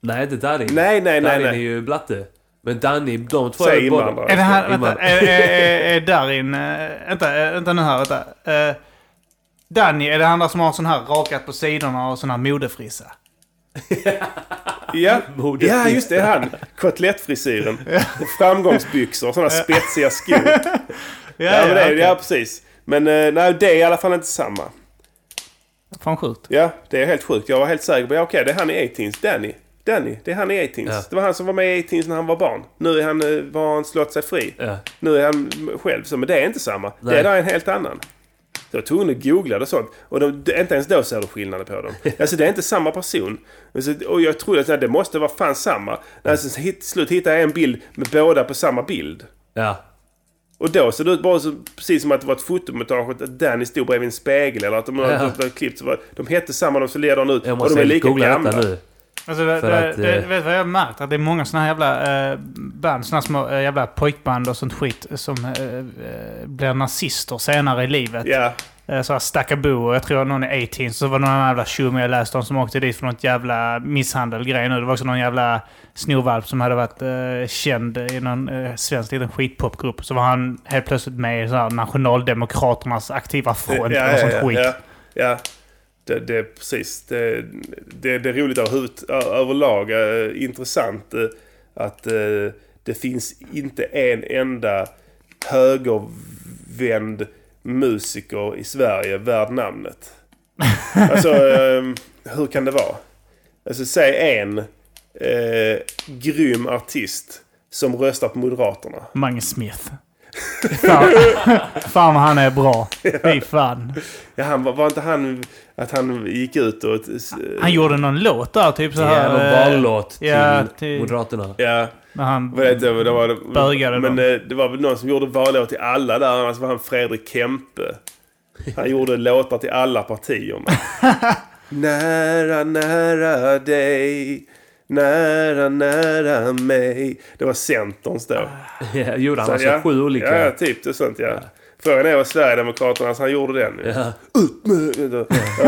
Nej, inte Darin. Nej, nej, nej, Darin nej. är ju blatte. Men Danny, de två Säg är båda... Är det här, vänta, är, är, är, är Darin... äh, Vänta, äh, vänta nu här, vänta. Äh, Danny, är det han där som har sån här rakat på sidorna och sån här modefrissa? Ja. Modet. ja, just det. Han. Kotlettfrisyren. Och framgångsbyxor. Sådana spetsiga skor. Ja, Ja, men det, okej. ja precis. Men eh, nej, det är i alla fall inte samma. Fan sjukt. Ja, det är helt sjukt. Jag var helt säker på ja, okej, det är han i 18s. Danny. Danny, det är han i 18s. Ja. Det var han som var med i 18s när han var barn. Nu är han, eh, har han slått sig fri. Ja. Nu är han själv. Så, men det är inte samma. Det Nej. är där en helt annan. Så jag var tvungen att googla det och sånt. Och de, det, inte ens då ser du skillnaden på dem. Alltså det är inte samma person. Alltså, och jag trodde att det måste vara fan samma. Alltså, till slut hittade jag en bild med båda på samma bild. Ja. Och då såg det ut bara så, precis som att det var ett fotomontage. Att Danny stod bredvid en spegel. Eller att de hade ja. klippt. Var, de hette samma, de ser likadana ut. Och de är lika gamla. nu. Alltså, det, För det, att, det, eh, vet du vad jag har märkt? Att det är många såna här jävla eh, band, såna små eh, jävla pojkband och sånt skit som eh, eh, blir nazister senare i livet. Ja, så här Stackabo och jag tror någon är 18 så var det någon jävla tjomme jag läste om som åkte dit för något jävla misshandelgrej nu. Det var också någon jävla snorvalp som hade varit eh, känd i någon eh, svensk liten skitpopgrupp. Så var han helt plötsligt med i så här Nationaldemokraternas aktiva front ja, eller sånt ja, skit. ja, ja. Det, det är precis. Det, det, det är roligt överhuvud, överlag. eh, intressant eh, att eh, det finns inte en enda högervänd musiker i Sverige värd namnet. Alltså, eh, hur kan det vara? Alltså, säg en eh, grym artist som röstar på Moderaterna. Mange Smith. Fan, fan vad han är bra. Fy fan. Ja, han, var, var inte han att han gick ut och... Han gjorde någon låt där, typ så Ja, här. eh, vallåt till, ja, till- Moderaterna. Ja, När han... vad heter det? det var, Bögade Men dem. eh, det var väl någon som gjorde vallåt till alla där. Annars var han Fredrik Kempe. Han gjorde låtar till alla partierna. nära, nära dig. Nära, nära mig. Det var Centerns då. Ja, gjorde han Så, alltså sju olika? Ja, typ det är sånt ja. Frågan är vad Sverigedemokraterna, så han gjorde den. Ja. Ut med... Och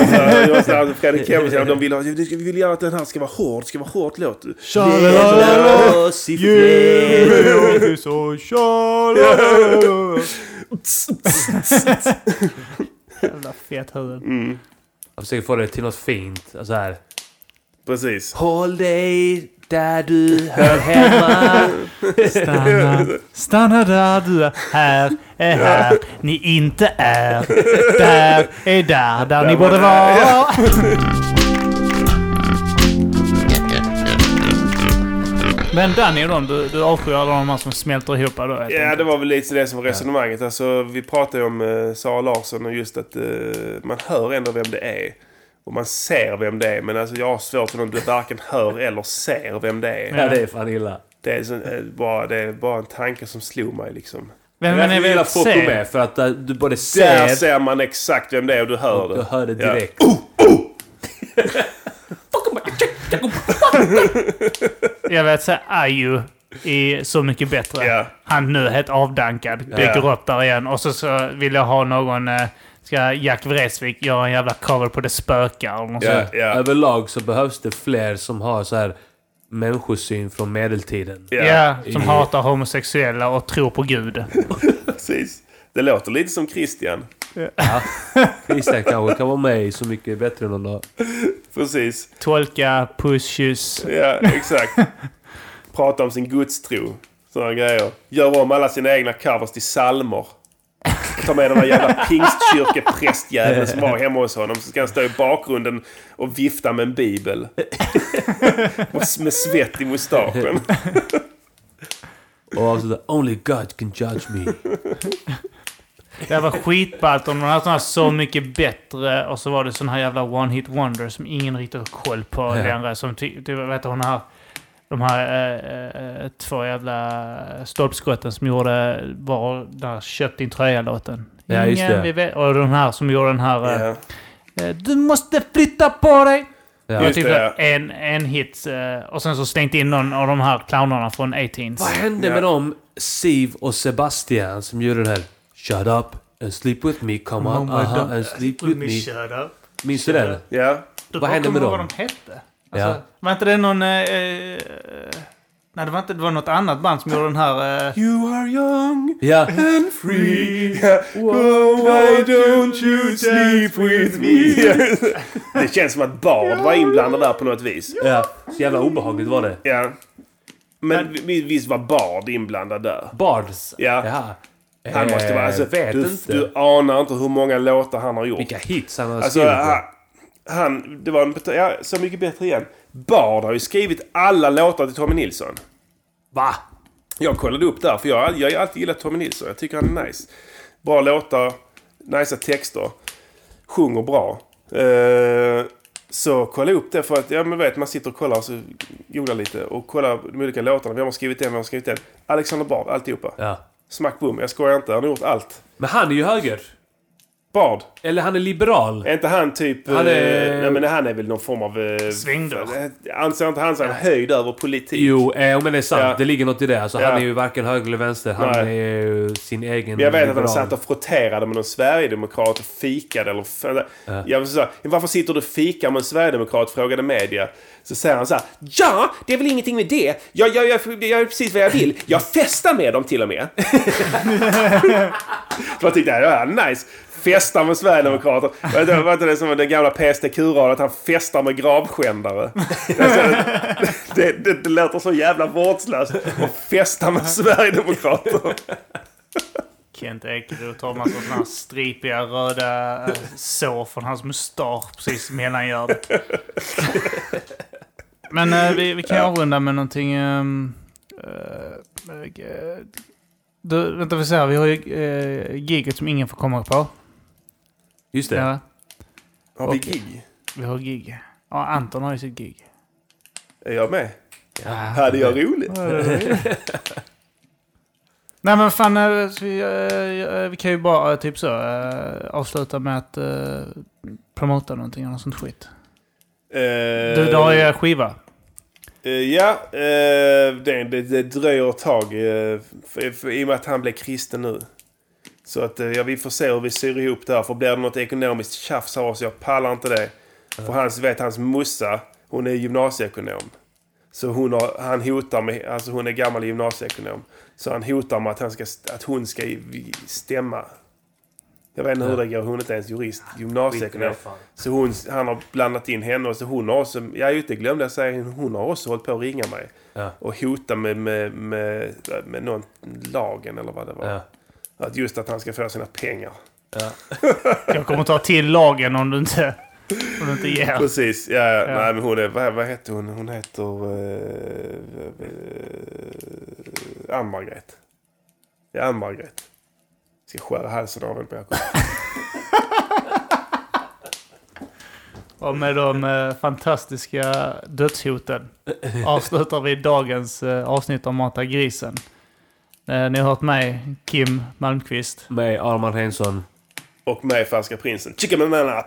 så, det var så här, Fredrik Kempe, de vill, ha, vi vill gärna att den här ska vara hård. ska vara hårt låt. Leva oss i fred. Jävla fet huvud. Jag försöker få det till något fint. Så här. Precis. Håll dig där du hör hemma. Stanna, stanna där du är. Här är här ni inte är. Där är där, där ni borde vara. Men Danny och de, du, du avskyr alla de här som smälter ihop då? Ja, enkelt. det var väl lite det som var resonemanget. Alltså, vi pratade ju om uh, Sara Larsson och just att eh, man hör ändå vem det är. Och man ser vem det är. Men alltså, jag har svårt för någon du varken hör eller ser vem det är. Ja, det är fan illa. Det, är så, eh, bara, det är bara en tanke som slog mig liksom. Vem Men är Focus ser? med för att eh, du både Där ser ser man exakt vem det är och du hör och du det. hör det Ja. direkt. Jag vet säga Ayu är Så Mycket Bättre. Ja. Han nu helt avdankad. Dyker Ja. upp där igen. Och så, så vill jag ha någon... Eh, ska Jack Vreeswijk göra en jävla cover på Det spökar? Och sånt. ja. Överlag så behövs det fler som har så här människosyn från medeltiden. Ja, Ja, som I- hatar homosexuella och tror på Gud. precis. Det låter lite som Christian. Ja. Christian kanske kan vara med i Så mycket bättre någon dag. Precis. Tolka, puss, kyss. Ja, exakt. Prata om sin gudstro. Sådana grejer. Gör om alla sina egna covers till salmer. Ta med den där jävla pingstkyrkeprästjäveln som var hemma hos honom. Så ska han stå i bakgrunden och vifta med en bibel. Och med svett i mustaschen. Och avsluta Only God can judge me. Det var skitballt om de hade såna här Så Mycket Bättre och så var det sån här jävla One Hit Wonder som ingen riktigt har koll på Ja. längre. Som ty, du vet hon här... De här eh, eh, två jävla stolpskotten som gjorde var där Köp din tröja-låten. Ja, just Ingen det. Och den här som gjorde den här... Ja. eh, Du måste flytta på dig! Ja. Just det, ja. en, en hit. eh, Och sen så slängt in någon av de här clownerna från 18s. Vad hände Ja. med dem, Siv och Sebastian, som gjorde den här Shut up and sleep with me, come on, aha, and sleep with me. Shut up. Minns du den? Ja. Vad hände med dem? vad de hette? Alltså, Ja. Var inte det någon... Eh, eh, nej, det var inte... Det var något annat band som gjorde den här... Eh, You are young Ja. and free. Oh, why don't you sleep with me? Det känns som att Bard var inblandad där på något vis. ja. Så jävla obehagligt var det. Ja. Men vi- visst var Bard inblandad där? Bards. Ja. Jaha. Han måste vara... Alltså, vet du, inte. du anar inte hur många låtar han har gjort. Vilka hits han har Alltså, skrivit. Han. Det var en... Ja, så mycket bättre igen. Bard har ju skrivit alla låtar till Tommy Nilsson. Va? Jag kollade upp där, för jag, jag har alltid gillat Tommy Nilsson. Jag tycker han är nice. Bra låtar, nice texter, sjunger bra. Eh, så kolla upp det för att, ja men vet, man sitter och kollar och så googlar lite och kollar de olika låtarna. Vem har skrivit den, vem har skrivit den? Alexander Bard, alltihopa. Ja. Smack boom, jag skojar inte. Han har gjort allt. Men han är ju höger. Bard, Eller han är liberal. är inte han typ... Han är- eh, nej men han är väl någon form av... Eh, Svängdörr. eh, Anser inte han sig en höjd över politik? Jo, eh, men det är sant. Ja. Det ligger något i det. Alltså, Ja. Han är ju varken höger eller vänster. Han Nej. är ju sin egen Men jag vet att han liberal. satt och frotterade med någon sverigedemokrat och fikade. Eller, Ja. jag vill säga, varför sitter du och fikar med en sverigedemokrat? Frågade media. Så säger han så här. Ja, det är väl ingenting med det. Jag, jag, jag, jag gör precis vad jag vill. Jag festar med dem till och med. så jag tyckte, ja, nice. Festar med sverigedemokrater. Var inte- Var inte det som den gamla PSTQ-radion att han festar med gravskändare? Alltså, det, det, det låter så jävla vårdslöst. att festa med sverigedemokrater. Kent Ekeroth tar massa sådana här stripiga röda eh, sår från hans mustasch precis mellangärdet. Men eh, vi, vi kan avrunda med någonting... ehm, eh, eh, du, vänta vi ser, vi har ju uh, giget som ingen får komma på. Just det. Ja, Har vi Okej. gig? vi har gig. Ja, Anton har ju sitt gig. Är jag med? Ja. Hade jag roligt? Nej men fan, eh, så vi, eh, eh, vi kan ju bara eh, typ så eh, avsluta med att promota någonting eller något sånt skit. Du, du har ju skiva. Eh, ja, eh, det, det, det dröjer ett tag. eh, för, för, I och med att han blev kristen nu. Så att, eh, ja, vi får se hur vi syr ihop det här. För blir det något ekonomiskt tjafs av oss, jag pallar inte det. För hans, vet, hans mussa, hon är gymnasieekonom. Så hon, har, han hotar med, alltså hon är gammal gymnasieekonom. Så han hotar med att, han ska, att hon ska stämma. Jag vet inte hur det går, hon är inte ens jurist. Gymnasieekonom. Så hon, han har blandat in henne och så hon har också, ja just det glömde jag säga, hon har också hållit på att ringa mig. Ja. Och hota med, med, med, med någon lagen eller vad det var. Ja. Att just att han ska få sina pengar. Ja. Jag kommer ta till lagen om du inte, om du inte ger. Precis, ja, Ja. nej men hon är, vad, vad heter hon? Hon heter... Uh, uh, Ann-Margret. Ja, Ann-Margret. Ska skära halsen av henne på Jakob. Och med de eh, fantastiska dödshoten avslutar vi dagens eh, avsnitt om Mata grisen. Eh, ni har hört mig, Kim Malmqvist. Med Arman Hensson. Och mig, Falska Prinsen. Chicken banana!